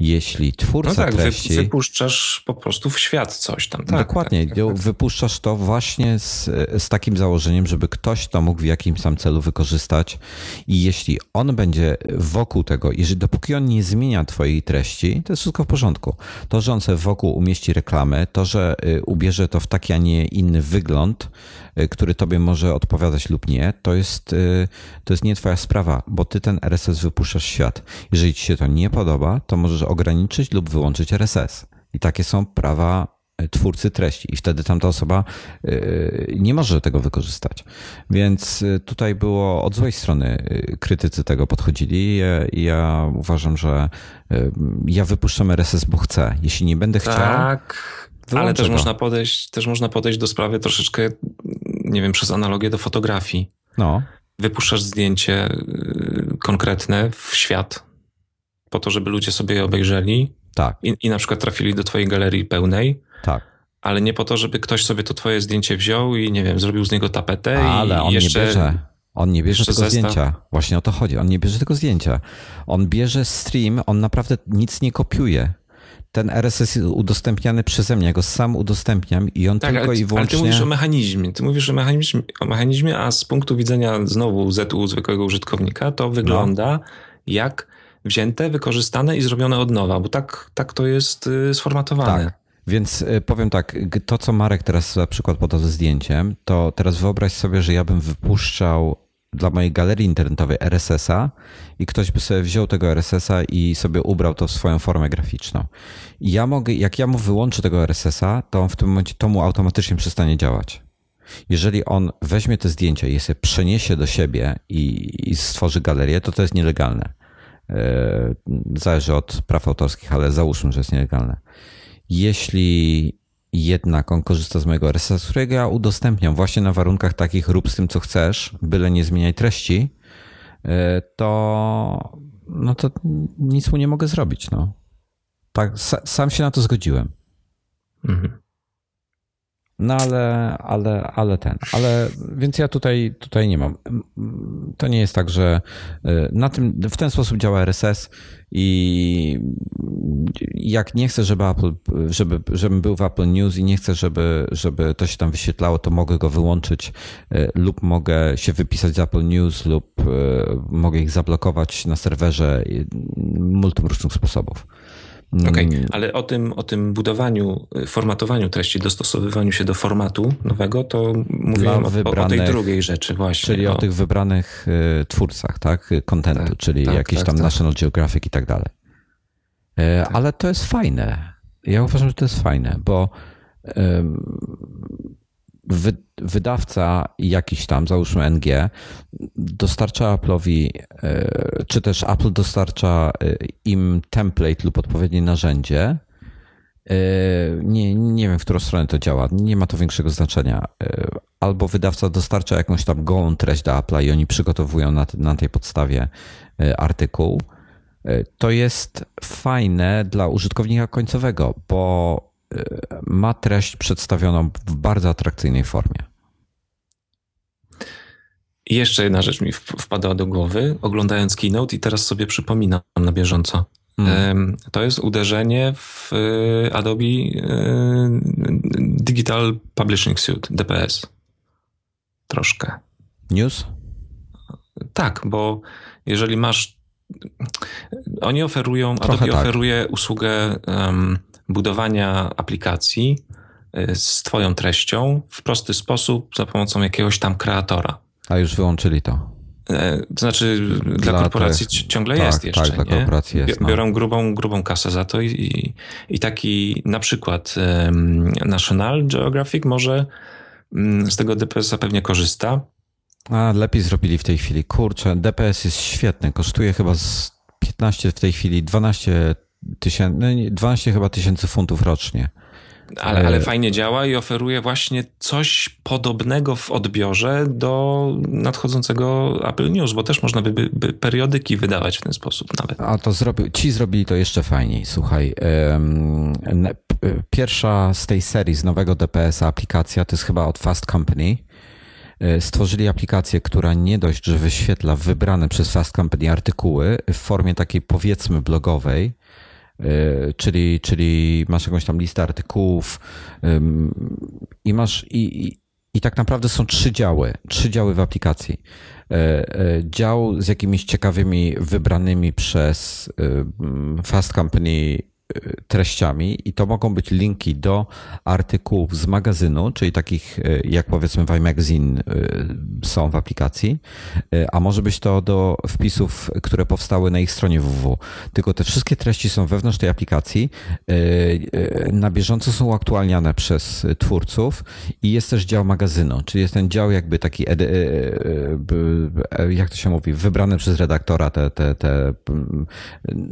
jeśli twórca no tak, treści... wypuszczasz po prostu w świat coś tam. Tak, dokładnie, tak, tak, tak. wypuszczasz to właśnie z, z takim założeniem, żeby ktoś to mógł w jakimś tam celu wykorzystać i jeśli on będzie wokół tego, jeżeli dopóki on nie zmienia twojej treści, to jest wszystko w porządku. To, że on sobie wokół umieści reklamę, to, że y, ubierze to w taki, a nie inny wygląd, y, który tobie może odpowiadać lub nie, to jest, y, to jest nie twoja sprawa, bo ty ten RSS wypuszczasz w świat. Jeżeli ci się to nie podoba, to możesz ograniczyć lub wyłączyć RSS. I takie są prawa e, twórcy treści i wtedy tamta osoba e, nie może tego wykorzystać. Więc e, tutaj było od złej strony krytycy tego podchodzili ja uważam, że ja wypuszczam RSS, bo chcę. Jeśli nie będę chciał. Tak, ale też można, podejść, też można podejść do sprawy troszeczkę, nie wiem, przez analogię do fotografii. No. Wypuszczasz zdjęcie konkretne w świat, po to, żeby ludzie sobie je obejrzeli. Tak. I, I na przykład trafili do twojej galerii pełnej. Tak ale nie po to, żeby ktoś sobie to twoje zdjęcie wziął i nie wiem, zrobił z niego tapetę ale i on jeszcze... Nie bierze. On nie bierze tego zestaw. zdjęcia. Właśnie o to chodzi. On nie bierze tego zdjęcia. On bierze stream, on naprawdę nic nie kopiuje. Ten RSS jest udostępniany przeze mnie, ja go sam udostępniam i on tak, tylko ale, i wyłącznie... Ale ty mówisz o mechanizmie. Ty mówisz o mechanizmie, o mechanizmie, a z punktu widzenia znowu ZU zwykłego użytkownika to wygląda no. jak wzięte, wykorzystane i zrobione od nowa, bo tak, tak to jest y, sformatowane. Tak. Więc y, powiem tak, to co Marek teraz na przykład podał ze zdjęciem, to teraz wyobraź sobie, że ja bym wypuszczał dla mojej galerii internetowej RSS-a i ktoś by sobie wziął tego RSS-a i sobie ubrał to w swoją formę graficzną. I ja mogę, jak ja mu wyłączę tego RSS-a, to on w tym momencie to mu automatycznie przestanie działać. Jeżeli on weźmie te zdjęcia i je sobie przeniesie do siebie i, i stworzy galerię, to to jest nielegalne. E, zależy od praw autorskich, ale załóżmy, że jest nielegalne. Jeśli jednak on korzysta z mojego RSS, którego ja udostępniam właśnie na warunkach takich rób z tym, co chcesz, byle nie zmieniaj treści, e, to no to nic mu nie mogę zrobić. No. Tak, sam się na to zgodziłem. Mhm. No ale, ale, ale ten, ale więc ja tutaj, tutaj nie mam. To nie jest tak, że y, na tym, w ten sposób działa RSS i jak nie chcę, żeby Apple, żeby, żebym był w Apple News i nie chcę, żeby, żeby to się tam wyświetlało, to mogę go wyłączyć y, lub mogę się wypisać z Apple News lub y, mogę ich zablokować na serwerze multum różnych sposobów. Okej, okay, mm. ale o tym, o tym budowaniu, formatowaniu treści, dostosowywaniu się do formatu nowego, to mówiłem o, o, tej drugiej rzeczy właśnie. Czyli o, o tych wybranych y, twórcach, tak? Kontentu, tak, czyli tak, jakiś tak, tam tak. National Geographic i tak dalej. Y, ale to jest fajne. Ja uważam, że to jest fajne, bo wy, wydawca jakiś tam, załóżmy NG, dostarcza Apple'owi, e, czy też Apple dostarcza e, im template lub odpowiednie narzędzie. E, nie, nie wiem, w którą stronę to działa. Nie ma to większego znaczenia. Albo wydawca dostarcza jakąś tam gołą treść do Apple'a i oni przygotowują na, na tej podstawie artykuł. To jest fajne dla użytkownika końcowego, bo ma treść przedstawioną w bardzo atrakcyjnej formie. I jeszcze jedna rzecz mi wpadła do głowy, oglądając keynote i teraz sobie przypominam na bieżąco. Hmm. To jest uderzenie w y, Adobe y, Digital Publishing Suite, DPS. Troszkę. News? Tak, bo jeżeli masz. Oni oferują, Trochę Adobe tak. oferuje usługę um, budowania aplikacji y, z Twoją treścią w prosty sposób za pomocą jakiegoś tam kreatora. A już wyłączyli to. E, to znaczy dla, dla korporacji tych, ciągle tak, jest jeszcze. Tak, dla korporacji jest. No. Biorą grubą, grubą kasę za to i, i taki na przykład um, National Geographic może um, z tego DPS-a pewnie korzysta. A lepiej zrobili w tej chwili. Kurczę, DPS jest świetny. Kosztuje chyba z 15 w tej chwili 12 tysięcy, 12 chyba tysięcy funtów rocznie. Ale, ale e, fajnie działa i oferuje właśnie coś podobnego w odbiorze do nadchodzącego Apple News, bo też można by, by, periodyki wydawać w ten sposób nawet. A to zrobi, ci zrobili to jeszcze fajniej. Słuchaj, pierwsza z tej serii, z nowego DPS-a aplikacja, to jest chyba od Fast Company. E, stworzyli aplikację, która nie dość, że wyświetla wybrane przez Fast Company artykuły w formie takiej powiedzmy blogowej, czyli, czyli masz jakąś tam listę artykułów i masz i, i, i tak naprawdę są trzy działy, trzy działy w aplikacji. E, e, dział z jakimiś ciekawymi, wybranymi przez Fast Company treściami i to mogą być linki do artykułów z magazynu, czyli takich e, jak powiedzmy iMagazine e, są w aplikacji, e, a może być to do wpisów, które powstały na ich stronie www. Tylko te wszystkie treści są wewnątrz tej aplikacji, na bieżąco są uaktualniane przez twórców i jest też dział magazynu, czyli jest ten dział jakby taki, jak to się mówi, wybrany przez redaktora te, te, te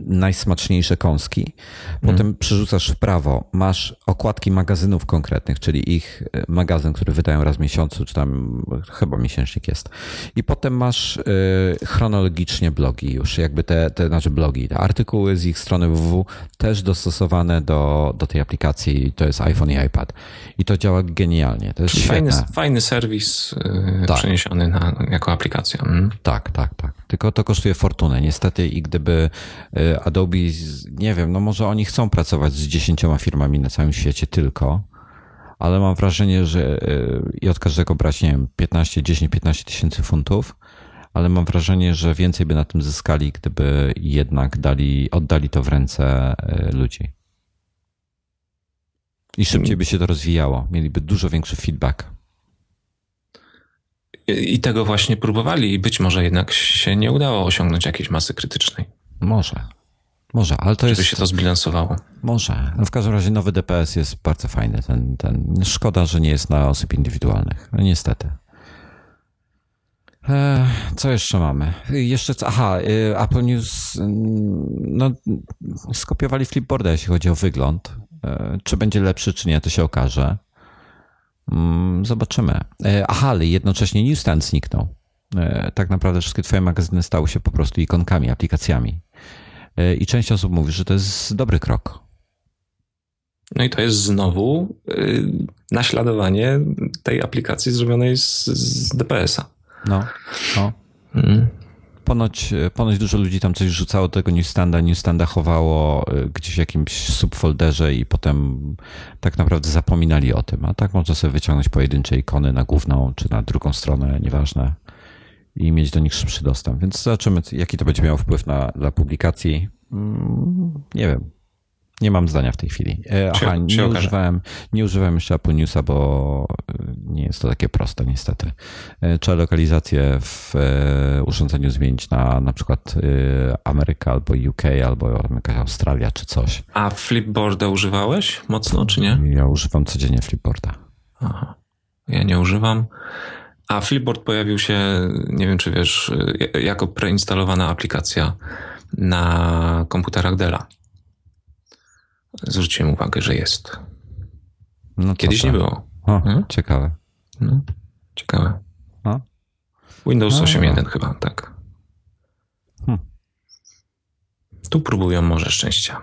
najsmaczniejsze kąski. Potem hmm. przerzucasz w prawo, masz okładki magazynów konkretnych, czyli ich e, magazyn, który wydają raz w miesiącu, czy tam chyba miesięcznik jest. I potem masz y, chronologicznie blogi już, jakby te, te, znaczy blogi, te artykuły z ich strony www też dostosowane do, do tej aplikacji, to jest iPhone i iPad. I to działa genialnie. To jest fajny, fajny serwis y, tak. przeniesiony na, jako aplikacja. Mm. Tak, tak, tak. Tylko to kosztuje fortunę. Niestety i gdyby Adobe, nie wiem, no może oni chcą pracować z dziesięcioma firmami na całym świecie tylko, ale mam wrażenie, że e, i od każdego brać, nie wiem, 15, 10, 15 tysięcy funtów, ale mam wrażenie, że więcej by na tym zyskali, gdyby jednak dali, oddali to w ręce e, ludzi. I szybciej by się to rozwijało. Mieliby dużo większy feedback. I tego właśnie próbowali i być może jednak się nie udało osiągnąć jakiejś masy krytycznej. Może. Może, ale to Żeby jest. się to zbilansowało. Może. No w każdym razie nowy DPS jest bardzo fajny. Ten, ten... Szkoda, że nie jest na osób indywidualnych. No niestety. E, co jeszcze mamy? Jeszcze co? Aha, e, Apple News mm, no, skopiowali Flipboarda, jeśli chodzi o wygląd. E, czy będzie lepszy, czy nie, to się okaże. Mm, zobaczymy. Aha, ale jednocześnie Newsstand zniknął. Tak naprawdę wszystkie twoje magazyny stały się po prostu ikonkami, aplikacjami. E, I część osób mówi, że to jest dobry krok. No i to jest znowu naśladowanie tej aplikacji zrobionej z, z DPS-a. No, no. Mm. Ponoć, ponoć dużo ludzi tam coś rzucało do tego newsstanda, newsstanda chowało y, gdzieś w jakimś subfolderze i potem tak naprawdę zapominali o tym. A tak można sobie wyciągnąć pojedyncze ikony na główną czy na drugą stronę, nieważne i mieć do nich szybszy dostęp. Więc zobaczymy, jaki to będzie miało wpływ na, na publikacji. Mm, nie wiem. Nie mam zdania w tej chwili. E, aha, nie używałem, nie używałem jeszcze Apple Newsa, bo e, nie jest to takie proste niestety. E, trzeba lokalizację w urządzeniu zmienić na na przykład Ameryka albo UK albo jakaś Australia czy coś. A Flipboarda używałeś mocno czy nie? Ja używam codziennie Flipboarda. Aha. Ja nie używam. A Flipboard pojawił się, nie wiem czy wiesz, jako preinstalowana aplikacja na komputerach Della. Zwróciłem uwagę, że jest. No Kiedyś nie było. O, hmm? Ciekawe. No, ciekawe. A? Windows 8.1 no. chyba, tak. Hmm. Tu próbują może szczęścia.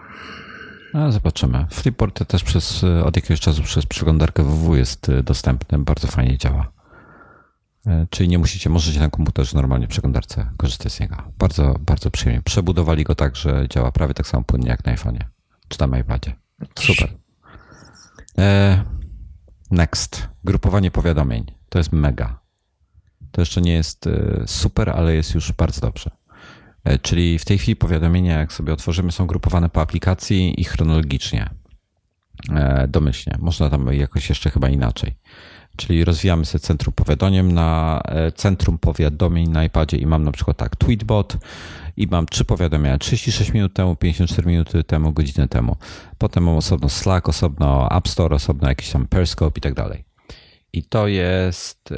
No, zobaczymy. Flipboard też przez, od jakiegoś czasu przez przeglądarkę www jest dostępny. Bardzo fajnie działa. E, czyli nie musicie, możecie na komputerze normalnie w przeglądarce korzystać z niego. Bardzo, bardzo przyjemnie. Przebudowali go tak, że działa prawie tak samo płynnie jak na iPhone'ie, czy na iPadzie. Super. E, next. Grupowanie powiadomień. To jest mega. To jeszcze nie jest super, ale jest już bardzo dobrze. Czyli w tej chwili powiadomienia, jak sobie otworzymy, są grupowane po aplikacji i chronologicznie. Domyślnie. Można tam jakoś jeszcze chyba inaczej. Czyli rozwijamy sobie centrum powiadomień na centrum powiadomień na iPadzie i mam na przykład tak Tweetbot, i mam trzy powiadomienia. 36 minut temu, 54 minuty temu, godzinę temu. Potem mam osobno Slack, osobno App Store, osobno jakiś tam Periscope i tak dalej. I to jest, y,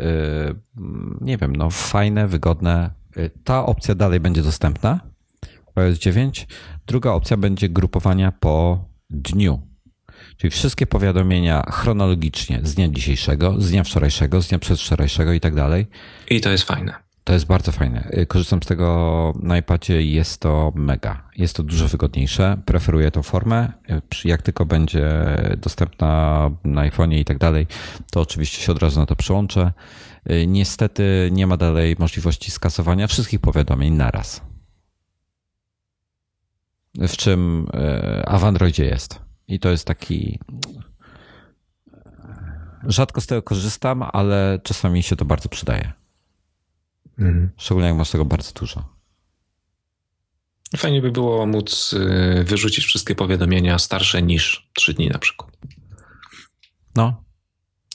nie wiem, no fajne, wygodne. Y, ta opcja dalej będzie dostępna w iOS 9. Druga opcja będzie grupowania po dniu. Czyli wszystkie powiadomienia chronologicznie z dnia dzisiejszego, z dnia wczorajszego, z dnia przedwczorajszego i tak dalej. I to jest fajne. To jest bardzo fajne. Y, korzystam z tego na iPadzie i jest to mega. Jest to dużo wygodniejsze. Preferuję tą formę. Y, jak tylko będzie dostępna na iPhone'ie i tak dalej, to oczywiście się od razu na to przełączę. Y, niestety nie ma dalej możliwości skasowania wszystkich powiadomień naraz. W czym a w Androidzie jest. I to jest taki. Rzadko z tego korzystam, ale czasami się to bardzo przydaje. Mhm. Szczególnie jak masz tego bardzo dużo. Fajnie by było móc y, wyrzucić wszystkie powiadomienia starsze niż 3 dni na przykład. No.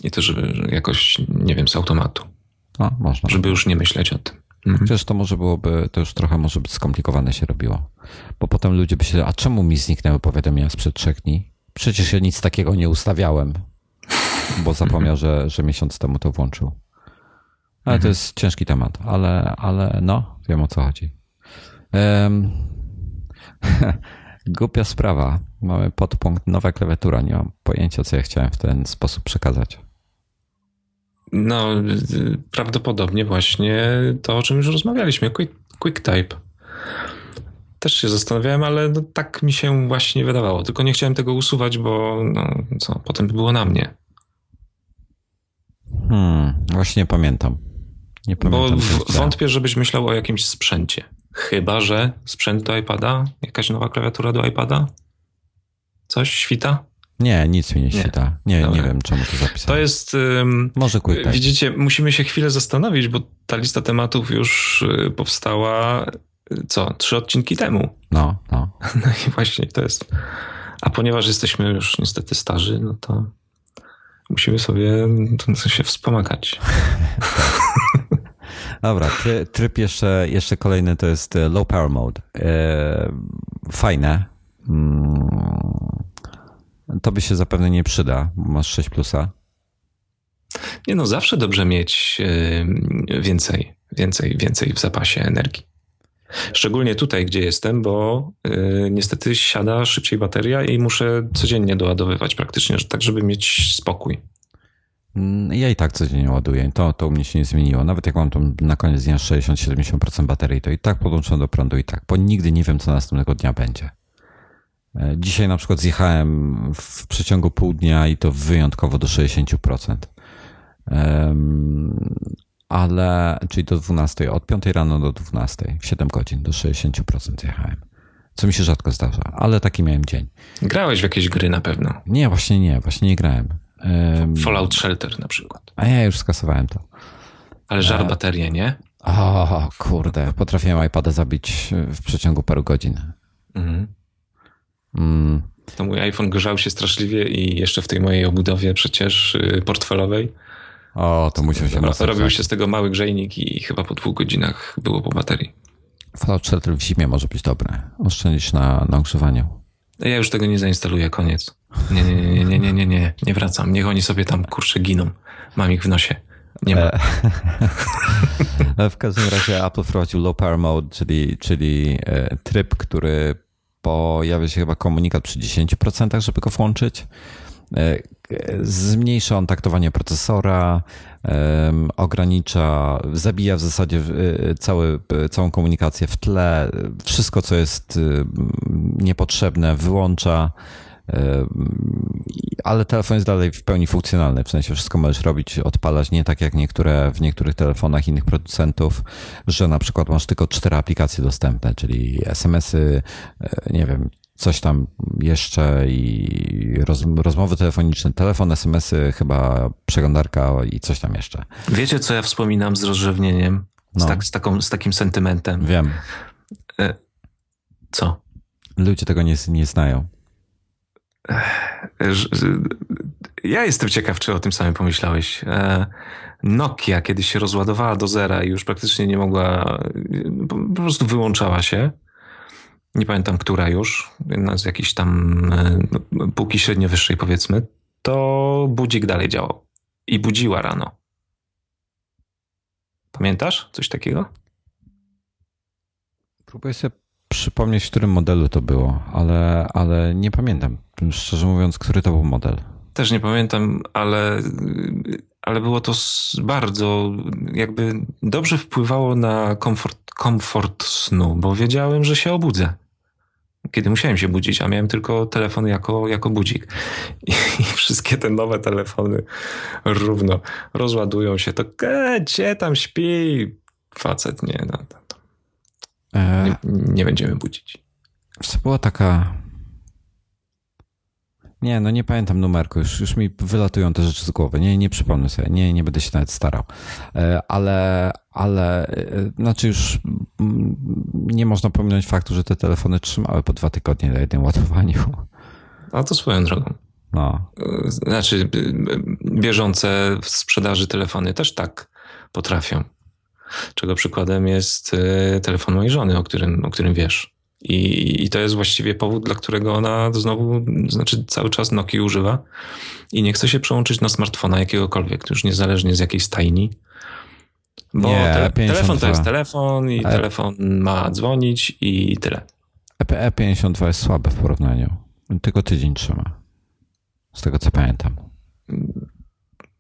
I to, żeby jakoś, nie wiem, z automatu. No, można. Żeby już nie myśleć o tym. Mhm. Przecież to może byłoby, to już trochę może być skomplikowane się robiło. Bo potem ludzie by się, a czemu mi zniknęły powiadomienia sprzed trzech dni? Przecież ja nic takiego nie ustawiałem, bo zapomniał, że, że miesiąc temu to włączył. Ale mhm. to jest ciężki temat, ale, ale no, wiem o co chodzi. Um, [LAUGHS] głupia sprawa. Mamy podpunkt nowa klawiatura. Nie mam pojęcia, co ja chciałem w ten sposób przekazać. No, prawdopodobnie właśnie to, o czym już rozmawialiśmy. Quick, quick Type. Też się zastanawiałem, ale no, tak mi się właśnie wydawało. Tylko nie chciałem tego usuwać, bo no, co, potem by było na mnie. Hmm, właśnie pamiętam. Nie pamiętam. Bo wątpię, żebyś myślał o jakimś sprzęcie. Chyba, że sprzęt do iPada? Jakaś nowa klawiatura do iPada? Coś świta? Nie, nic mi nie świta. Nie, nie, nie wiem, czemu to zapisałem. To jest... Um, Może quick Widzicie, musimy się chwilę zastanowić, bo ta lista tematów już y, powstała y, co? Trzy odcinki temu. No, no. [LAUGHS] No i właśnie to jest... A ponieważ jesteśmy już niestety starzy, no to musimy sobie się wspomagać. [LAUGHS] [LAUGHS] Dobra, tryb jeszcze, jeszcze kolejny to jest e, low power mode. Fajne. To by się zapewne nie przyda, masz 6 plusa. Nie no, zawsze dobrze mieć e, więcej, więcej, więcej w zapasie energii. Szczególnie tutaj, gdzie jestem, bo niestety siada szybciej bateria i muszę codziennie doładowywać praktycznie, tak żeby mieć spokój. Mm, ja i tak codziennie ładuję. To, to u mnie się nie zmieniło. Nawet jak mam tam na koniec dnia 60-70% baterii, to i tak podłączam do prądu i tak, bo nigdy nie wiem, co następnego dnia będzie. E, dzisiaj na przykład zjechałem w przeciągu pół dnia i to wyjątkowo do 60%. Ale, czyli do 12, od 5 rano do 12, 7 godzin, do 60% jechałem. Co mi się rzadko zdarza, ale taki miałem dzień. Grałeś w jakieś gry na pewno? Nie, właśnie nie, właśnie nie grałem. Fallout Shelter na przykład. A ja już skasowałem to. Ale żar e... baterię, nie? O, kurde. Potrafiłem iPada zabić w przeciągu paru godzin. Mhm. Mm. To mój iPhone grzał się straszliwie i jeszcze w tej mojej obudowie przecież y, portfelowej. O, to musiał się mocno Robił się z tego mały grzejnik i chyba po dwóch godzinach było po baterii. Fallout Shelter w zimie może być dobre. Oszczędzić na, na ogrzewaniu. Ja już tego nie zainstaluję, koniec. Nie, nie, nie, nie, nie, nie, nie, nie wracam. Niech oni sobie tam kurczę giną. Mam ich w nosie. Nie ma. E, [LAUGHS] w każdym razie Apple wprowadził low power mode, czyli, czyli e, tryb, który pojawia się chyba komunikat przy 10%, żeby go włączyć. E, zmniejsza on taktowanie procesora, ogranicza, zabija w zasadzie cały, całą komunikację w tle, wszystko co jest niepotrzebne wyłącza ale telefon jest dalej w pełni funkcjonalny, w sensie wszystko możesz robić, odpalać, nie tak jak niektóre w niektórych telefonach innych producentów, że na przykład masz tylko cztery aplikacje dostępne, czyli SMS-y, e, nie wiem, coś tam jeszcze i roz, rozmowy telefoniczne, telefon, SMS-y, chyba przeglądarka i coś tam jeszcze. Wiecie, co ja wspominam z rozrzewnieniem? Z, no. tak, z, taką, z takim sentymentem. Wiem. E, co? Ludzie tego nie, nie znają. Ja jestem ciekaw, czy o tym samym pomyślałeś. E, Nokia, kiedy się rozładowała do zera i już praktycznie nie mogła, po prostu wyłączała się. Nie pamiętam, która już, jedna z jakiejś tam e, półki średnio wyższej powiedzmy, to budzik dalej działał. I budziła rano. Pamiętasz coś takiego? Próbuję sobie przypomnieć, w którym modelu to było, ale, ale nie pamiętam. Szczerze mówiąc, który to był model. Też nie pamiętam, ale, ale było to bardzo, jakby dobrze wpływało na komfort, komfort snu, bo wiedziałem, że się obudzę. Kiedy musiałem się budzić, a miałem tylko telefon jako, jako budzik. I, I, wszystkie te nowe telefony równo rozładują się. To e, gdzie tam śpi? Facet, nie. No, nie, nie będziemy budzić. To była taka nie, no nie pamiętam numerku, już, już mi wylatują te rzeczy z głowy. Nie, nie przypomnę sobie, nie, nie będę się nawet starał. E, ale, ale, e, znaczy już mm, nie można pominąć faktu, że te telefony trzymały po dwa tygodnie na jednym ładowaniu. A to swoją drogą. No. E, znaczy, bieżące w sprzedaży telefony też tak potrafią. Czego przykładem jest telefon mojej żony, o którym, o którym wiesz. I, I to jest właściwie powód, dla którego ona znowu, znaczy cały czas Nokia używa i nie chce się przełączyć na smartfona jakiegokolwiek, już niezależnie z jakiej stajni. Bo nie, te, telefon to jest telefon i e... telefon ma dzwonić i tyle. EP52 jest słabe w porównaniu. Tylko tydzień trzyma. Z tego co pamiętam.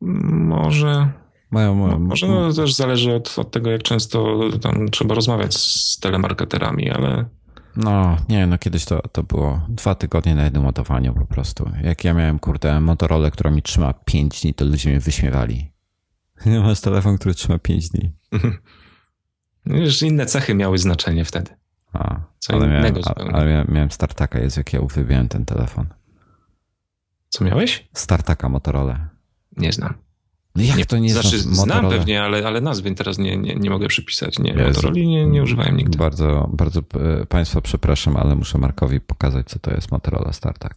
Może. Mają, mają, może no, też zależy od, od tego, jak często tam trzeba rozmawiać z telemarketerami, ale. No, nie, no kiedyś to, to było dwa tygodnie na jednym ładowaniu po prostu. Jak ja miałem, kurde, Motorola, która mi trzyma 5 dni, to ludzie mnie wyśmiewali. [LAUGHS] Nie masz telefon, który trzyma 5 dni. [LAUGHS] No już inne cechy miały znaczenie wtedy. A, Co ale innego miałem, Ale miałem, miałem StarTaka, jest jak ja uwielbiałem ten telefon. Co miałeś? StarTaka Motorola. Nie znam. No jak nie, to nie znaczy, znam pewnie, ale, ale nazwy teraz nie, nie, nie mogę przypisać. Nie, Motorola nie, nie używałem nigdy. Bardzo, bardzo e, Państwa przepraszam, ale muszę Markowi pokazać, co to jest Motorola StarTAC.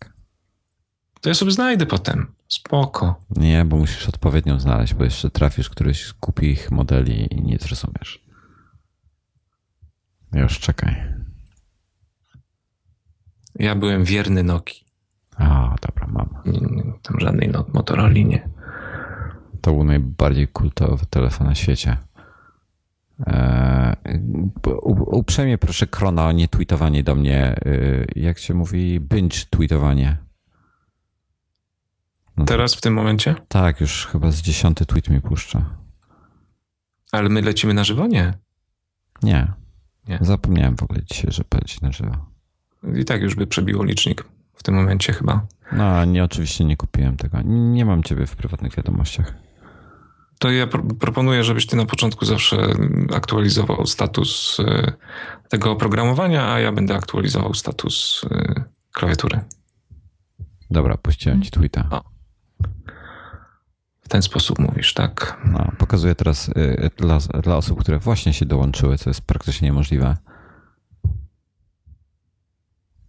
To ja sobie znajdę potem. Spoko. Nie, bo musisz odpowiednią znaleźć, bo jeszcze trafisz któryś kupi ich modeli i nie zrozumiesz. Już czekaj. Ja byłem wierny Noki. A, dobra, mam. tam żadnej Motorola nie. To był najbardziej kultowy telefon na świecie. Eee, uprzejmie proszę Krona o nie tweetowanie do mnie. Eee, jak się mówi, binge tweetowanie. No Teraz w tym momencie? Tak, już chyba z dziesiąty tweet mi puszcza. Ale my lecimy na żywo? Nie. Nie. nie. Zapomniałem w ogóle dzisiaj, że leci na żywo. I tak już by przebiło licznik w tym momencie chyba. No, nie, oczywiście nie kupiłem tego. Nie mam ciebie w prywatnych wiadomościach to ja pro proponuję, żebyś ty na początku zawsze aktualizował status y, tego oprogramowania, a ja będę aktualizował status y, klawiatury. Dobra, puściłem ci tweeta. O. W ten sposób mówisz, tak? No, pokazuję teraz y, dla, dla osób, które właśnie się dołączyły, co jest praktycznie niemożliwe.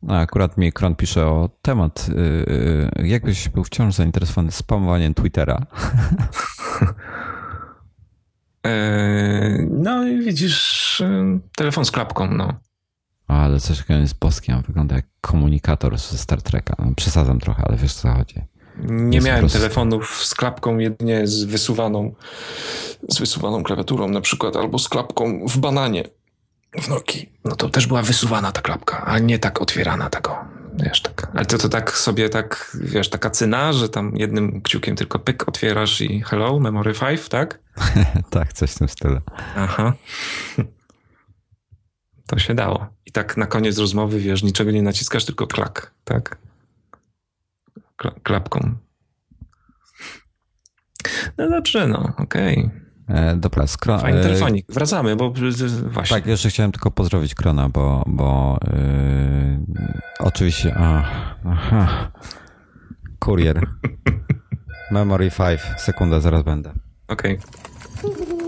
A akurat mi Kron pisze o temat. Jakbyś był wciąż zainteresowany spamowaniem Twittera. [LAUGHS] E, no i widzisz telefon z klapką, no. Ale coś takiego jest boskie, on wygląda jak komunikator ze Star Treka. No, przesadzam trochę, ale wiesz co chodzi. Nie jest miałem prostu... telefonów z klapką jedynie z wysuwaną, z wysuwaną klawiaturą na przykład, albo z klapką w bananie w Nokii. No to też była wysuwana ta klapka, a nie tak otwierana tego. Wiesz, tak. Ale to, to tak sobie tak, wiesz, taka cyna, że tam jednym kciukiem tylko pyk otwierasz i hello, memory 5, tak? [LAUGHS] tak, coś w tym stylu. Aha. To się dało. I tak na koniec rozmowy, wiesz, niczego nie naciskasz, tylko klak, tak? klapką. No dobrze, no, okej. Okay. E, dobra, skro... Fajny telefonik. Wracamy, bo właśnie. Tak, jeszcze chciałem tylko pozdrowić Krona, bo, bo yy, oczywiście... A, aha. Kurier. [LAUGHS] Memory 5. Sekunda, zaraz będę. Okej. Okay.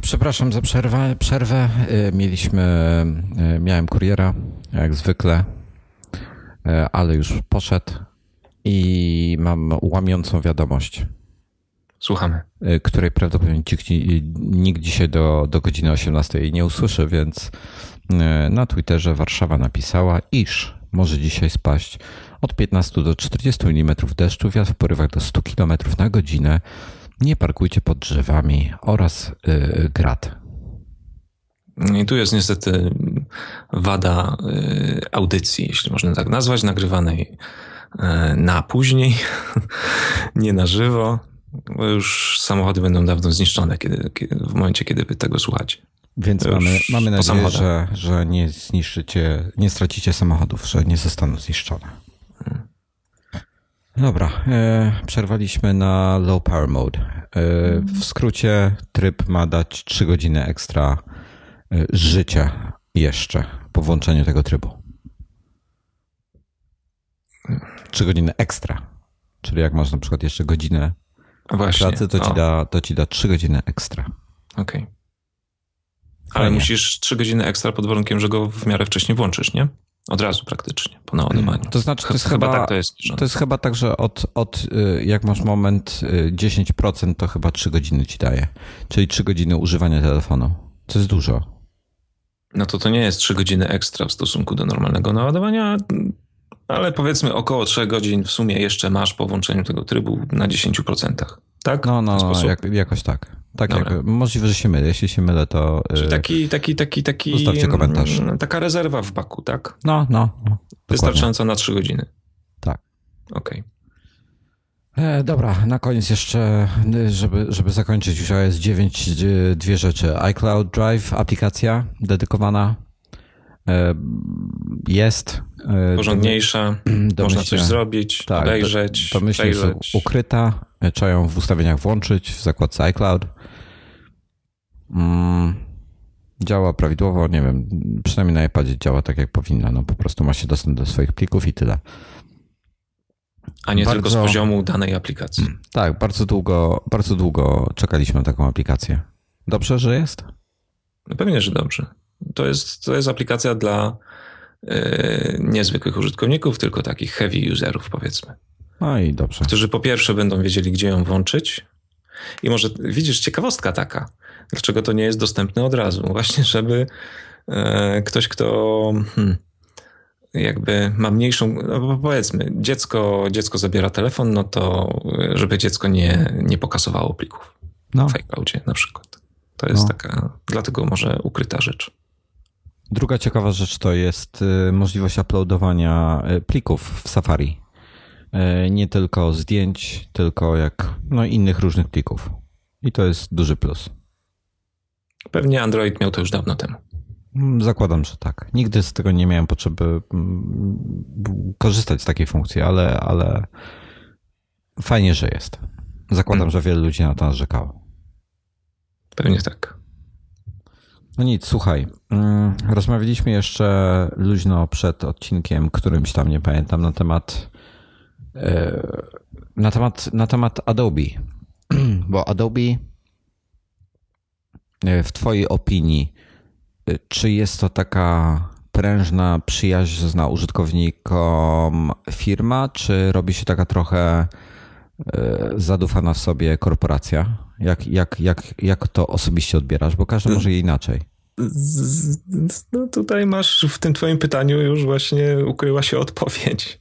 Przepraszam za przerwę. przerwę. Mieliśmy, miałem kuriera, jak zwykle, ale już poszedł i mam łamiącą wiadomość. Słuchamy. Której prawdopodobnie nikt dzisiaj do, do godziny 18 nie usłyszy, więc na Twitterze Warszawa napisała, iż może dzisiaj spaść od 15 do 40 mm deszczu, wiatr w porywach do 100 km na godzinę. Nie parkujcie pod drzewami oraz yy, grad. I tu jest niestety wada audycji, jeśli można tak nazwać, nagrywanej na później, [LAUGHS] nie na żywo, bo już samochody będą dawno zniszczone kiedy, kiedy w momencie, kiedy wy tego słuchacie. Więc mamy, mamy nadzieję, że, że nie zniszczycie, nie stracicie samochodów, że nie zostaną zniszczone. Dobra, e, przerwaliśmy na low power mode. E, w skrócie tryb ma dać 3 godziny ekstra e, życia jeszcze po włączeniu tego trybu. 3 godziny ekstra. Czyli jak masz na przykład jeszcze godzinę Właśnie, pracy, to ci, da, to ci da 3 godziny ekstra. Okej. Okay. Ale Fajnie. musisz 3 godziny ekstra pod warunkiem, że go w miarę wcześniej włączysz, nie? Od razu praktycznie, po naładowaniu. To znaczy, to jest chyba, chyba tak to jest. To jest chyba tak, że od, od y, jak masz moment 10%, y, to chyba 3 godziny ci daje. Czyli 3 godziny używania telefonu. To jest dużo. No to to nie jest 3 godziny ekstra w stosunku do normalnego naładowania, ale powiedzmy około 3 godzin w sumie jeszcze masz po włączeniu tego trybu na 10%. Tak? No, no, jak, jakoś tak. Tak, jak, możliwe, że się mylę. Jeśli się mylę, to. Czyli taki, taki, taki, taki. Zostawcie komentarz. Mm, taka rezerwa w baku, tak? No, no. no Wystarczająca na 3 godziny. Tak. Okej. Okay. E, dobra, na koniec jeszcze, żeby, żeby zakończyć, już jest 9, dwie rzeczy. iCloud Drive, aplikacja dedykowana jest. E, Porządniejsza, [CLEARS THROAT] można coś zrobić, tak, obejrzeć, domyślnie jest ukryta, trzeba ją w ustawieniach włączyć w zakładce iCloud. Mm, działa prawidłowo, nie wiem, przynajmniej na iPadzie działa tak jak powinna. No po prostu ma się dostęp do swoich plików i tyle. A nie bardzo, tylko z poziomu danej aplikacji. Tak, bardzo długo, bardzo długo czekaliśmy na taką aplikację. Dobrze, że jest? No pewnie, że dobrze. To jest, to jest aplikacja dla niezwykłych użytkowników, tylko takich heavy userów, powiedzmy. No i dobrze. Którzy po pierwsze będą wiedzieli, gdzie ją włączyć. I może widzisz, ciekawostka taka. Dlaczego to nie jest dostępne od razu? Właśnie, żeby e, ktoś, kto hmm, jakby ma mniejszą, no powiedzmy, dziecko, dziecko zabiera telefon, no to żeby dziecko nie, nie pokasowało plików no. w iCloudzie na przykład. To jest no. taka, dlatego może ukryta rzecz. Druga ciekawa rzecz to jest y, możliwość uploadowania y, plików w Safari. Y, nie tylko zdjęć, tylko jak no, innych różnych plików. I to jest duży plus. Pewnie Android miał to już dawno temu. Mm, zakładam, że tak. Nigdy z tego nie miałem potrzeby mm, korzystać z takiej funkcji, ale, ale fajnie, że jest. Zakładam, hmm. że wiele ludzi na to narzekało. Pewnie tak. No nic, słuchaj. Mm, rozmawialiśmy jeszcze luźno przed odcinkiem, którymś tam nie pamiętam, na temat e, na temat, na temat Adobe. [CLEARS THROAT] Bo Adobe E, w Twojej opinii, e, czy jest to taka prężna, przyjaźna użytkownikom firma, czy robi się taka trochę zadufana w sobie korporacja? Jak, jak, jak, jak to osobiście odbierasz? Bo każdy może je inaczej. No tutaj masz w tym twoim pytaniu już właśnie ukryła się odpowiedź.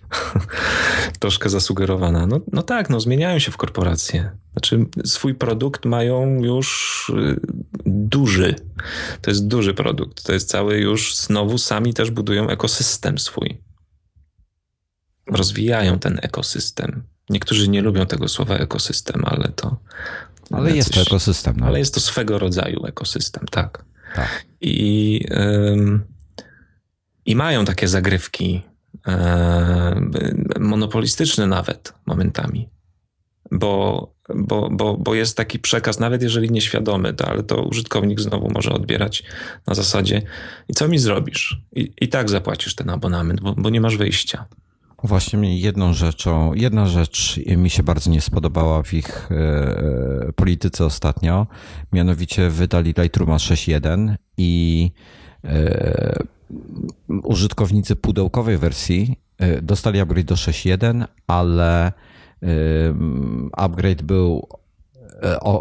[LAUGHS] Troszkę zasugerowana. No, no tak, no zmieniają się w korporacje. Znaczy swój produkt mają już y, duży. To jest duży produkt. To jest cały już, znowu sami też budują ekosystem swój. Rozwijają ten ekosystem. Niektórzy nie lubią tego słowa ekosystem, ale to... Ale jest to ekosystem. No. Ale jest to swego rodzaju ekosystem, tak. Tak. I, ym, I mają takie zagrywki monopolistyczny nawet momentami. Bo, bo, bo, bo jest taki przekaz, nawet jeżeli nieświadomy, to, ale to użytkownik znowu może odbierać na zasadzie i co mi zrobisz? I, i tak zapłacisz ten abonament, bo, bo nie masz wyjścia. Właśnie jedną rzeczą, jedna rzecz mi się bardzo nie spodobała w ich e, polityce ostatnio, mianowicie wydali Lightrooma 6.1 i e, użytkownicy pudełkowej wersji e, dostali upgrade do 6.1, ale upgrade był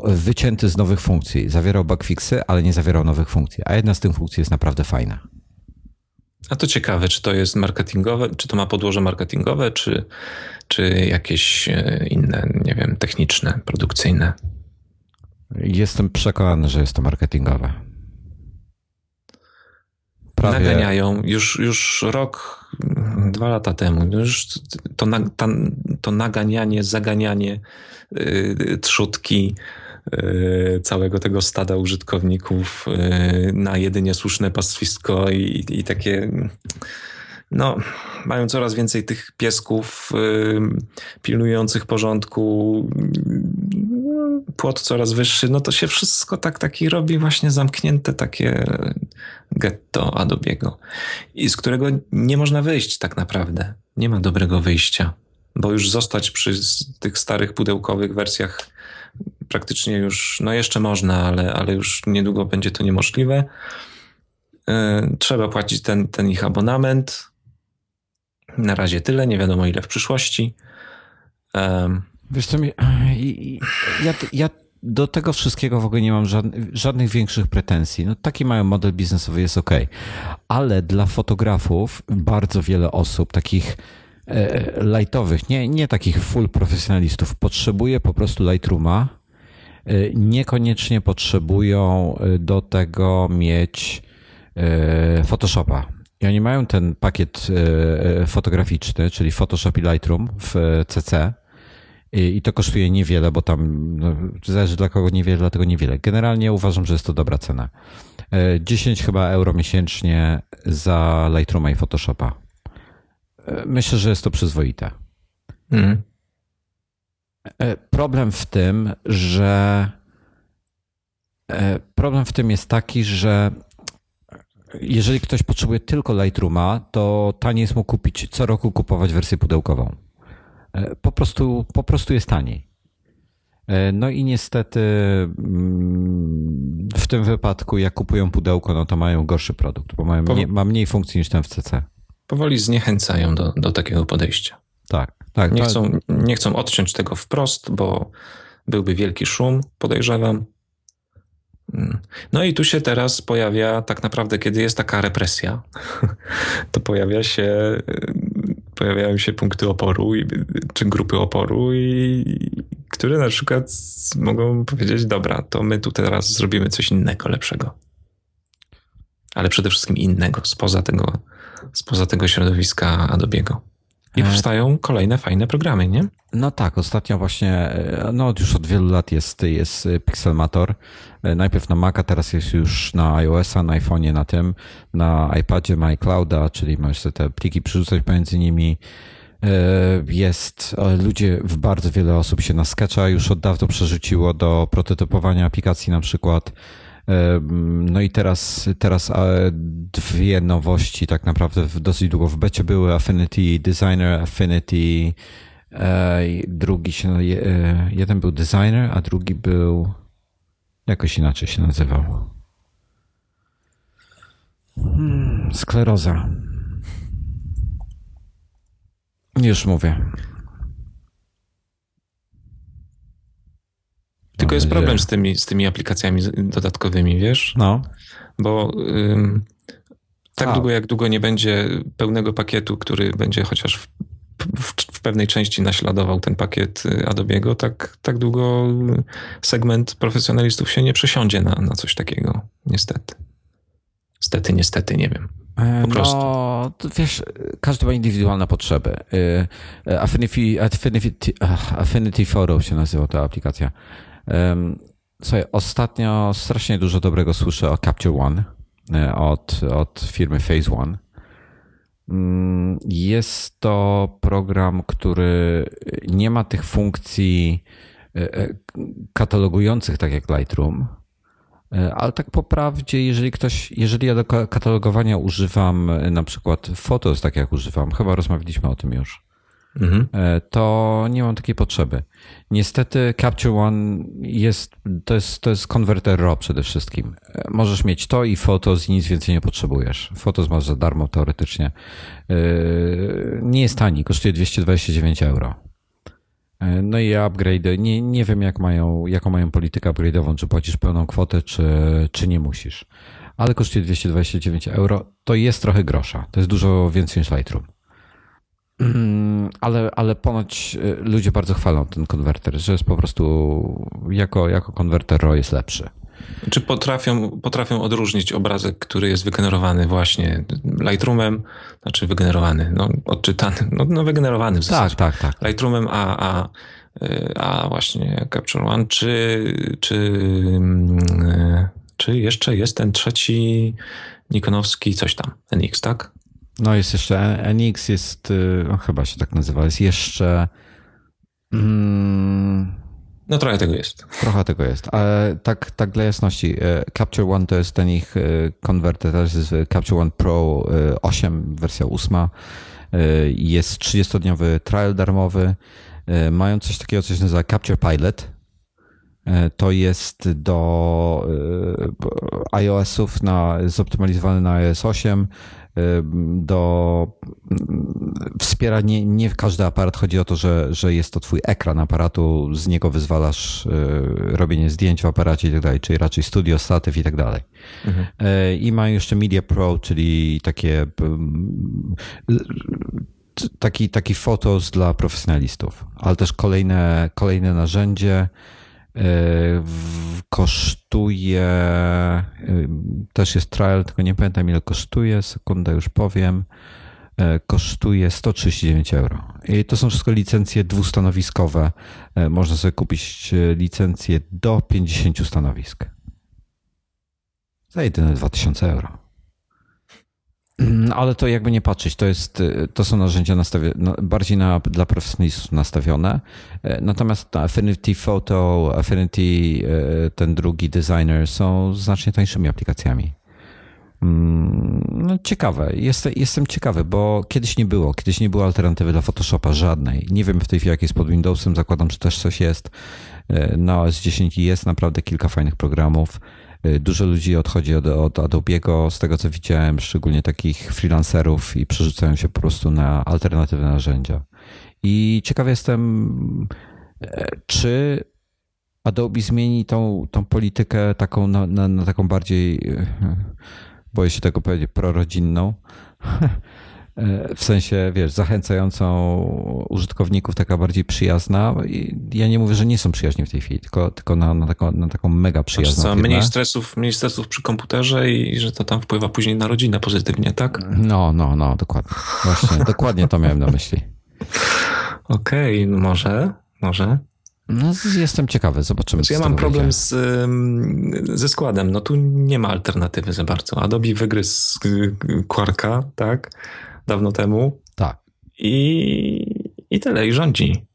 wycięty z nowych funkcji. Zawierał bugfixy, ale nie zawierał nowych funkcji, a jedna z tych funkcji jest naprawdę fajna. A to ciekawe, czy to jest marketingowe, czy to ma podłoże marketingowe, czy, czy jakieś e, inne, nie wiem, techniczne, produkcyjne? Jestem przekonany, że jest to marketingowe. Prawie... Naganiają już, już rok, dwa lata temu, już to, to naganianie, zaganianie, yy, trzutki, całego tego stada użytkowników e, na jedynie słuszne pastwisko i, i takie no, mają coraz więcej tych piesków y, pilnujących porządku, płot coraz wyższy, no to się wszystko tak taki robi właśnie zamknięte takie getto Adobiego i z którego nie można wyjść tak naprawdę. Nie ma dobrego wyjścia, bo już zostać przy tych starych pudełkowych wersjach praktycznie już, no jeszcze można, ale, ale już niedługo będzie to niemożliwe. E, trzeba płacić ten, ten ich abonament. Na razie tyle, nie wiadomo ile w przyszłości. Wiesz co, [CLEARS THROAT] ja, ja do tego wszystkiego w ogóle nie mam żadnych, żadnych większych pretensji. No, taki mają model biznesowy, jest ok. Ale dla fotografów bardzo wiele osób, takich e, lightowych, nie, nie takich full profesjonalistów, potrzebuje po prostu Lightrooma niekoniecznie potrzebują y, do tego mieć y, Photoshopa. I oni mają ten pakiet fotograficzny, czyli Photoshop i Lightroom w CC. I to kosztuje niewiele, bo tam no, zależy dla kogo niewiele, dlatego niewiele. Generalnie uważam, że jest to dobra cena. 10 chyba euro miesięcznie za Lightrooma i Photoshopa. Myślę, że jest to przyzwoite. Mm. E, problem w tym, że e, problem w tym jest taki, że jeżeli ktoś potrzebuje tylko Lightrooma, to taniej jest mu kupić co roku kupować wersję pudełkową. E, po prostu, po prostu jest taniej. No i niestety mm, w tym wypadku, jak kupują pudełko, no to mają gorszy produkt, bo mają ma mniej funkcji niż ten w CC. Powoli zniechęcają do, do takiego podejścia. Tak. Tak, nie, chcą, nie chcą odciąć tego wprost, bo byłby wielki szum, podejrzewam. Mm. No i tu się teraz pojawia, tak naprawdę, kiedy jest taka represja, [LAUGHS] to pojawia się, pojawiają się punkty oporu czy grupy oporu, i, które na przykład mogą powiedzieć: Dobra, to my tu teraz zrobimy coś innego, lepszego. Ale przede wszystkim innego, spoza tego, spoza tego środowiska Adobe'ego. I e, powstają kolejne fajne programy, nie? No tak, ostatnio właśnie, e, no już od wielu lat jest, jest Pixelmator. E, najpierw na Maca, teraz jest już na iOS-a, na iPhone'ie, na tym, na iPadzie ma iClouda, czyli możesz te pliki przerzucać pomiędzy nimi. Jest, ludzie, w bardzo wiele osób się na Sketcha już od dawno przerzuciło do prototypowania aplikacji na przykład. No i teraz, teraz dwie nowości tak naprawdę dosyć długo w becie były. Affinity Designer, Affinity e, drugi się, e, jeden był Designer, a drugi był jakoś inaczej się nazywał. Hmm, skleroza. Już mówię. Tylko jest problem z tymi, z tymi aplikacjami dodatkowymi, wiesz? No. Bo ym, tak A. długo, jak długo nie będzie pełnego pakietu, który będzie chociaż w, w, w, pewnej części naśladował ten pakiet y, Adobe'ego, tak, tak długo segment profesjonalistów się nie przesiądzie na, na coś takiego, niestety. Niestety, niestety, nie wiem. Po e, prostu. No, wiesz, każdy ma indywidualne potrzeby. Y, y, Affinity, Affinity, Affinity Photo się nazywa ta aplikacja. Słuchaj, ostatnio strasznie dużo dobrego słyszę o Capture One e, od, od firmy Phase One. Mm, jest to program, który nie ma tych funkcji e, e, katalogujących, tak jak Lightroom, ale tak po prawdzie, jeżeli ktoś, jeżeli ja do katalogowania używam na przykład Photos, tak jak używam, chyba rozmawialiśmy o tym już, mhm. to nie mam takiej potrzeby. Niestety Capture One jest, to jest, to jest konwerter RAW przede wszystkim. Możesz mieć to i Photos i nic więcej nie potrzebujesz. Photos masz za darmo teoretycznie. Nie jest tani, kosztuje 229 euro. No i upgrade, nie, nie wiem jak mają, jaką mają politykę upgrade'ową, czy płacisz pełną kwotę, czy, czy nie musisz. Ale kosztuje 229 euro, to jest trochę grosza. To jest dużo więcej niż Lightroom. Mm, ale, ale ponoć y, ludzie bardzo chwalą ten konwerter, że jest po prostu jako, jako konwerter RAW jest lepszy. Czy potrafią, potrafią odróżnić obrazek, który jest wygenerowany właśnie Lightroomem, znaczy wygenerowany, no odczytany, no, no wygenerowany w zasadzie. Tak, tak, tak. Lightroomem, a, a, y, a właśnie Capture One, czy, czy, y, czy jeszcze jest ten trzeci Nikonowski coś tam, NX, tak? No jest jeszcze NX, jest, no, chyba się tak nazywa, jest jeszcze... Mm, no trochę tego jest. Trochę tego jest. Ale tak, tak dla jasności, e, Capture One to jest ten ich e, konwerter, to jest Capture One Pro 8, wersja 8. Jest 30-dniowy trial darmowy. Mają coś takiego, co się nazywa Capture Pilot. To jest do iOS-ów na, zoptymalizowany na iOS 8 do wspiera nie, nie każdy aparat. Chodzi o to, że, że jest to twój ekran aparatu, z niego wyzwalasz e, robienie zdjęć w aparacie i tak dalej, czyli raczej studio, statyw i tak dalej. Mhm. E, I mają jeszcze Media Pro, czyli takie taki, taki fotos dla profesjonalistów, ale też kolejne, kolejne narzędzie, kosztuje, e, też jest trial, tylko nie pamiętam ile kosztuje, sekundę już powiem, e, kosztuje 139 euro. I to są wszystko licencje dwustanowiskowe. Można sobie kupić licencję do 50 stanowisk. Za jedyne 2000 euro. Mm, ale to jakby nie patrzeć, to, jest, y, to są narzędzia nastawi- no, bardziej na, dla profesjonalistów nastawione. E, natomiast Affinity Photo, Affinity, e, ten drugi designer są znacznie tańszymi aplikacjami. Mm, no, ciekawe. Jest, jestem ciekawy, bo kiedyś nie było. Kiedyś nie było alternatywy dla Photoshopa żadnej. Nie wiem w tej chwili, jak jest pod Windowsem. Zakładam, że też coś jest. E, na OS 10 jest naprawdę kilka fajnych programów. Y, dużo ludzi odchodzi od, od Adobe'ego, z tego co widziałem, szczególnie takich freelancerów i przerzucają się po prostu na alternatywne narzędzia. I ciekaw jestem, e, czy Adobe zmieni tą, tą politykę taką na, na, na taką bardziej, e, boję się tego powiedzieć, prorodzinną, [LAUGHS] w sensie, wiesz, zachęcającą użytkowników, taka bardziej przyjazna. Ja nie mówię, że nie są przyjaźni w tej chwili, tylko, tylko na, na, taką, na taką mega przyjazną znaczy, mniej stresów, mniej stresów przy komputerze i że to tam wpływa później na rodzinę pozytywnie, tak? No, no, no, dokładnie. Właśnie, [LAUGHS] dokładnie to miałem na myśli. Okej, okay, może, może. No, jestem ciekawy, zobaczymy. ja mam problem z, ze składem. No tu nie ma alternatywy za bardzo. Adobe wygryzł Quarka, tak? Dawno temu. Tak. I, i tyle, i rządzi.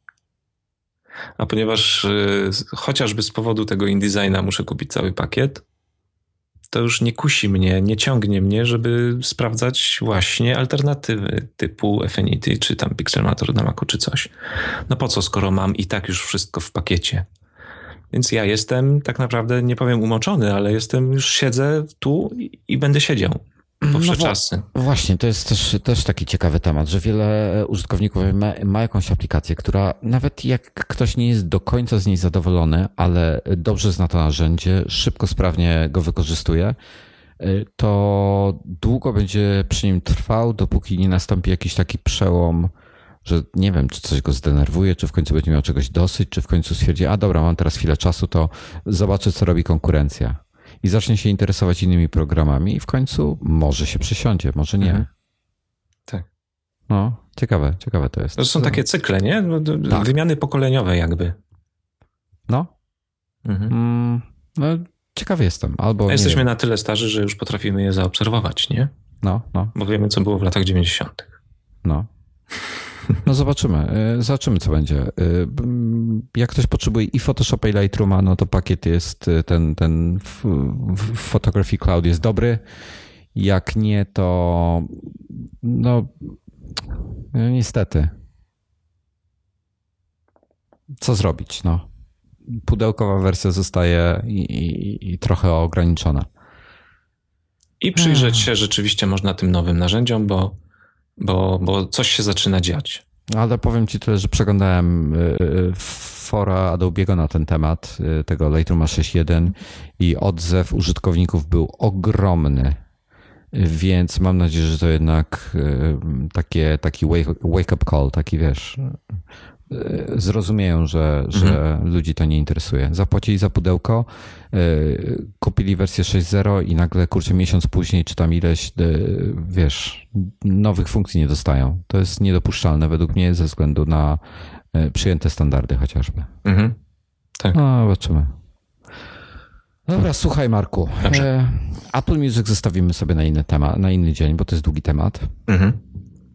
A ponieważ y, chociażby z powodu tego InDesigna muszę kupić cały pakiet, to już nie kusi mnie, nie ciągnie mnie, żeby sprawdzać właśnie alternatywy typu Affinity, czy tam Pixelmator na Macu, czy coś. No po co, skoro mam i tak już wszystko w pakiecie? Więc ja jestem tak naprawdę, nie powiem umoczony, ale jestem, już siedzę tu i, i będę siedział po no. Właśnie, to jest też, też taki ciekawy temat, że wiele użytkowników ma, ma, jakąś aplikację, która nawet jak ktoś nie jest do końca z niej zadowolony, ale dobrze zna to narzędzie, szybko, sprawnie go wykorzystuje, to długo będzie przy nim trwał, dopóki nie nastąpi jakiś taki przełom, że nie wiem, czy coś go zdenerwuje, czy w końcu będzie miał czegoś dosyć, czy w końcu stwierdzi, a dobra, mam teraz chwilę czasu, to zobaczę, co robi konkurencja i zacznie się interesować innymi programami i w końcu może się przysiądzie, może nie. Mhm. Tak. No, ciekawe, ciekawe to jest. To są takie cykle, nie? No, tak. Wymiany pokoleniowe jakby. No. Mhm. Mm, no, ciekawy jestem. Albo, jesteśmy wiem. na tyle starzy, że już potrafimy je zaobserwować, nie? No, no. Bo wiemy, co było w latach 90. No. [LAUGHS] No zobaczymy. Y, zobaczymy, co będzie. Y, jak ktoś potrzebuje i Photoshopa, i Lightrooma, no to pakiet jest, y, ten, ten Photography Cloud jest dobry. Jak nie, to no, no niestety. Co zrobić, no. Pudełkowa wersja zostaje i, i, i trochę ograniczona. I przyjrzeć się rzeczywiście można tym nowym narzędziom, bo bo, bo coś się zaczyna dziać. Ale powiem ci tyle, że przeglądałem y, y, fora Adobe'ego na ten temat, y, tego Lightrooma 6.1 i odzew użytkowników był ogromny. Więc mam nadzieję, że to jednak takie, taki wake-up call, taki wiesz, zrozumieją, że, że mhm. ludzi to nie interesuje. Zapłacili za pudełko, e, kupili wersję 6.0 i nagle, kurczę, miesiąc później, czy tam ileś, e, wiesz, nowych funkcji nie dostają. To jest niedopuszczalne według mnie ze względu na przyjęte standardy chociażby. Mhm. Tak. No, zobaczymy. Dobra, słuchaj Marku. Dobrze. Apple Music zostawimy sobie na inny temat, na inny dzień, bo to jest długi temat. Mhm.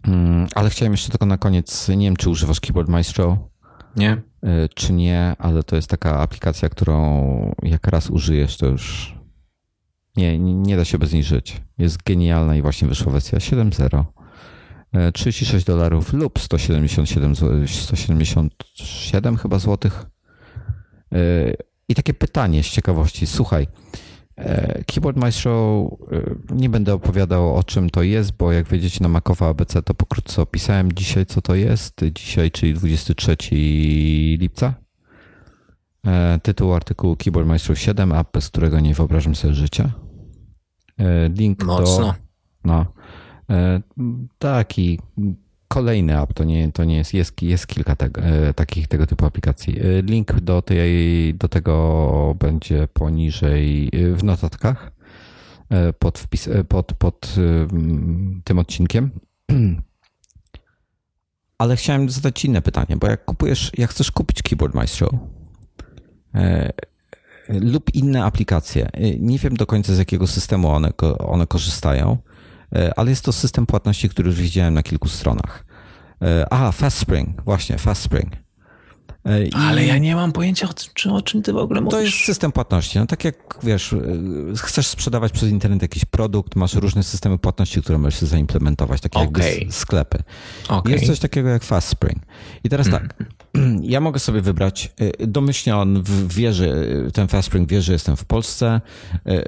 Mm, ale chciałem jeszcze tylko na koniec, nie wiem, czy używasz Keyboard Maestro? Nie. Y, czy nie, ale to jest taka aplikacja, którą jak raz użyjesz, to już nie, nie da się bez niej żyć. Jest genialna i właśnie wyszła wersja 7.0. 36 y, dolarów lub 177, 177 chyba złotych. Y, I takie pytanie z ciekawości. Słuchaj, Keyboard Maestro e, nie będę opowiadał o czym to jest, bo jak wiedziecie na Macowa ABC to pokrótce opisałem dzisiaj co to jest. Dzisiaj, czyli 23 lipca. E, tytuł artykułu Keyboard Maestro 7, app, bez którego nie wyobrażam sobie życia. Link Mocno. do... No. Taki kolejny app, to nie, to nie jest, jest, jest kilka e, takich tego typu aplikacji. E, link do, tej, do tego będzie poniżej e, w notatkach pod, wpis, pod, pod tym odcinkiem. [CLEARS THROAT] Ale chciałem zadać inne pytanie, bo jak kupujesz, jak chcesz kupić Keyboard Maestro lub inne aplikacje, nie wiem do końca z jakiego systemu one, one korzystają, ale jest to system płatności, który już widziałem na kilku stronach. E, aha, FastSpring, właśnie, FastSpring. E, I Ale ja nie mam pojęcia o czy, o czym ty w ogóle mówisz. To jest system płatności. No tak jak wiesz, chcesz sprzedawać przez internet jakiś produkt, masz różne systemy płatności, które możesz zaimplementować, takie okay. jakby sklepy. Okay. Jest coś takiego jak FastSpring. I teraz mm. tak, [CLEARS THROAT] ja mogę sobie wybrać, y, domyślnie on wierzy, y, ten FastSpring wie, że jestem w Polsce,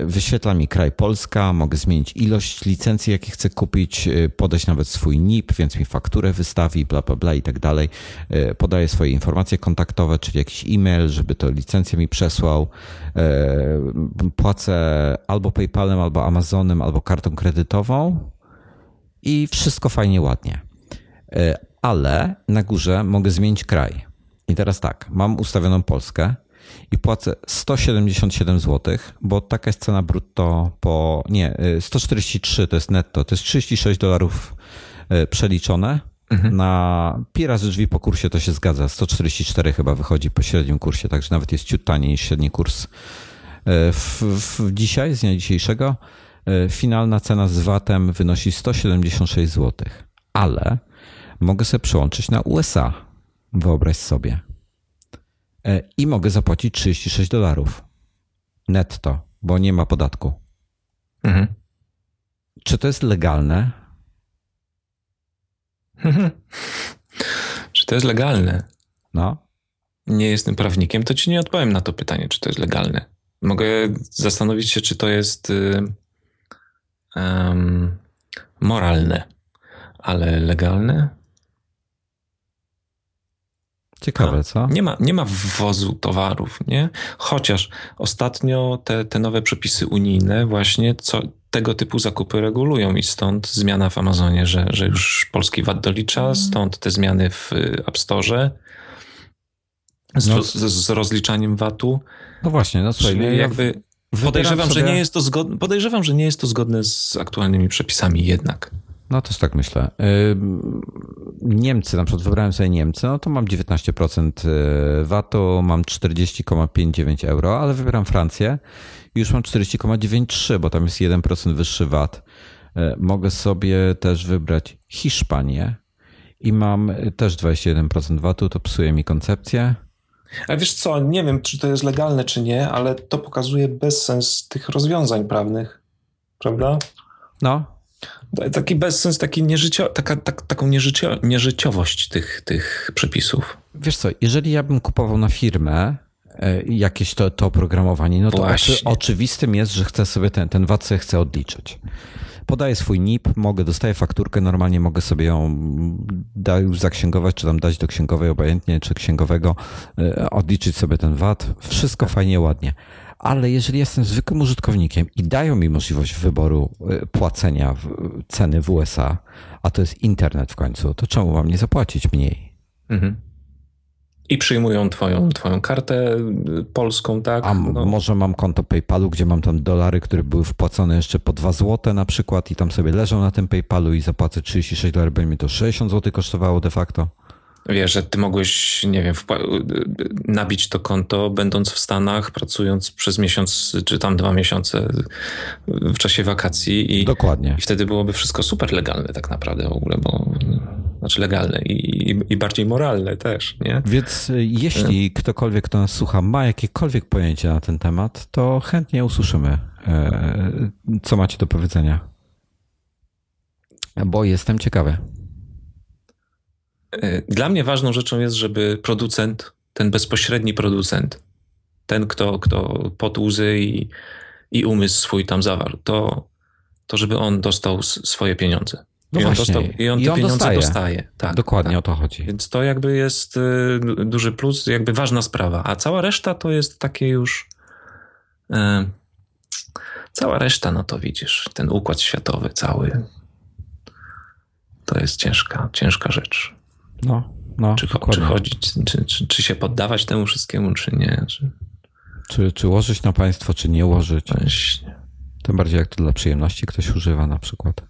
y, wyświetla mi kraj Polska, mogę zmienić ilość licencji, jakie chcę kupić, podać nawet swój NIP, więc mi fakturę wystawi, bla, bla, bla i tak dalej. Podaję swoje informacje kontaktowe, czyli jakiś e-mail, żeby to licencję mi przesłał. Płacę albo PayPalem, albo Amazonem, albo kartą kredytową i wszystko fajnie, ładnie ale na górze mogę zmienić kraj. I teraz tak, mam ustawioną Polskę i płacę 177 zł, bo taka jest cena brutto po. Nie, 143 y, to jest netto, to jest 36 dolarów y, przeliczone. Mhm. Na pi razy drzwi po kursie to się zgadza. 144 chyba wychodzi po średnim kursie, także nawet jest ciut taniej niż średni kurs w, w dzisiaj, z dnia dzisiejszego. Finalna cena z VAT-em wynosi 176 zł. Ale mogę sobie przełączyć na USA. Wyobraź sobie. E, I mogę zapłacić 36 dolarów netto, bo nie ma podatku. Mhm. Czy to jest legalne? czy to jest legalne? No. Nie jestem prawnikiem, to ci nie odpowiem na to pytanie, czy to jest legalne. Mogę zastanowić się, czy to jest um, moralne, ale legalne? Ciekawe, co? Nie ma, nie ma wwozu towarów, nie? Chociaż ostatnio te, te nowe przepisy unijne właśnie co, tego typu zakupy regulują i stąd zmiana w Amazonie, że, że już polski VAT dolicza, mhm. stąd te zmiany w y, App Store z, no, z, z rozliczaniem VAT-u. No właśnie, no słuchaj, Czyli jakby podejrzewam, sobie... że nie jest to zgodne, podejrzewam, że nie jest to zgodne z aktualnymi przepisami jednak. No też tak myślę. Niemcy, na przykład wybrałem sobie Niemcy, no to mam 19% y, VAT-u, mam 40,59 euro, ale wybieram Francję i już mam 40,93, bo tam jest 1% wyższy VAT. E, mogę sobie też wybrać Hiszpanię i mam też 21% VAT-u, to psuje mi koncepcję. Ale wiesz co, nie wiem, czy to jest legalne, czy nie, ale to pokazuje bezsens tych rozwiązań prawnych, prawda? No. Taki bezsens, taki nieżycio, taka, tak, taką nieżycio, nieżyciowość tych, tych przepisów. Wiesz co, jeżeli ja bym kupował na firmę e, jakieś to, to oprogramowanie, no to oczy, oczywistym jest, że chcę sobie ten, ten VAT chcę odliczyć podaję swój NIP, mogę, dostaję fakturkę, normalnie mogę sobie ją da, zaksięgować, czy tam dać do księgowej obojętnie, czy księgowego, e, odliczyć sobie ten VAT. Wszystko fajnie, ładnie. Ale jeżeli jestem zwykłym użytkownikiem i dają mi możliwość wyboru e, płacenia ceny w USA, a to jest internet w końcu, to czemu mam nie zapłacić mniej? Mhm. I przyjmują twoją, twoją kartę y, polską, tak? A no. może mam konto PayPalu, gdzie mam tam dolary, które były wpłacone jeszcze po 2 zł na przykład i tam sobie leżą na tym PayPalu i zapłacę 36 dolarów, będzie mi to 60 zł kosztowało de facto. Wiesz, że ty mogłeś, nie wiem, nabić to konto, będąc w Stanach, pracując przez miesiąc czy tam dwa miesiące w czasie wakacji. I, Dokładnie. I wtedy byłoby wszystko super legalne tak naprawdę w ogóle, bo znaczy legalne i, i, i bardziej moralne też, nie? Więc y, jeśli ktokolwiek, kto nas słucha, ma jakiekolwiek pojęcie na ten temat, to chętnie usłyszymy, e, co macie do powiedzenia. Bo jestem ciekawy. E, dla mnie ważną rzeczą jest, żeby producent, ten bezpośredni producent, ten, kto, kto pot łzy i, i umysł swój tam zawarł, to, to żeby on dostał swoje pieniądze. No I on, dostał, i on I te on pieniądze dostaje. dostaje. Tak, Dokładnie tak. o to chodzi. Więc to jakby jest y, duży plus, jakby ważna sprawa. A cała reszta to jest takie już. Y, cała reszta, no to widzisz, ten układ światowy cały. To jest ciężka, ciężka rzecz. No, no. Czy, czy chodzić, czy, czy, czy, się poddawać temu wszystkiemu, czy nie. Czy, czy, czy łożyć na państwo, czy nie łożyć. Właśnie. Tym bardziej jak to dla przyjemności ktoś używa na przykład.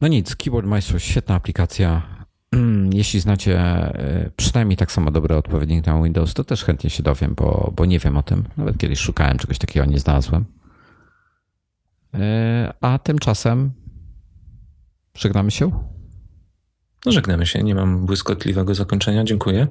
No nic, Keyboard Maestro, świetna aplikacja. [CLEARS THROAT] Jeśli znacie e, przynajmniej tak samo dobry odpowiednik na Windows, to też chętnie się dowiem, bo, bo nie wiem o tym. Nawet kiedyś szukałem czegoś takiego, nie znalazłem. E, a tymczasem żegnamy się. No żegnamy się, nie mam błyskotliwego zakończenia. Dziękuję.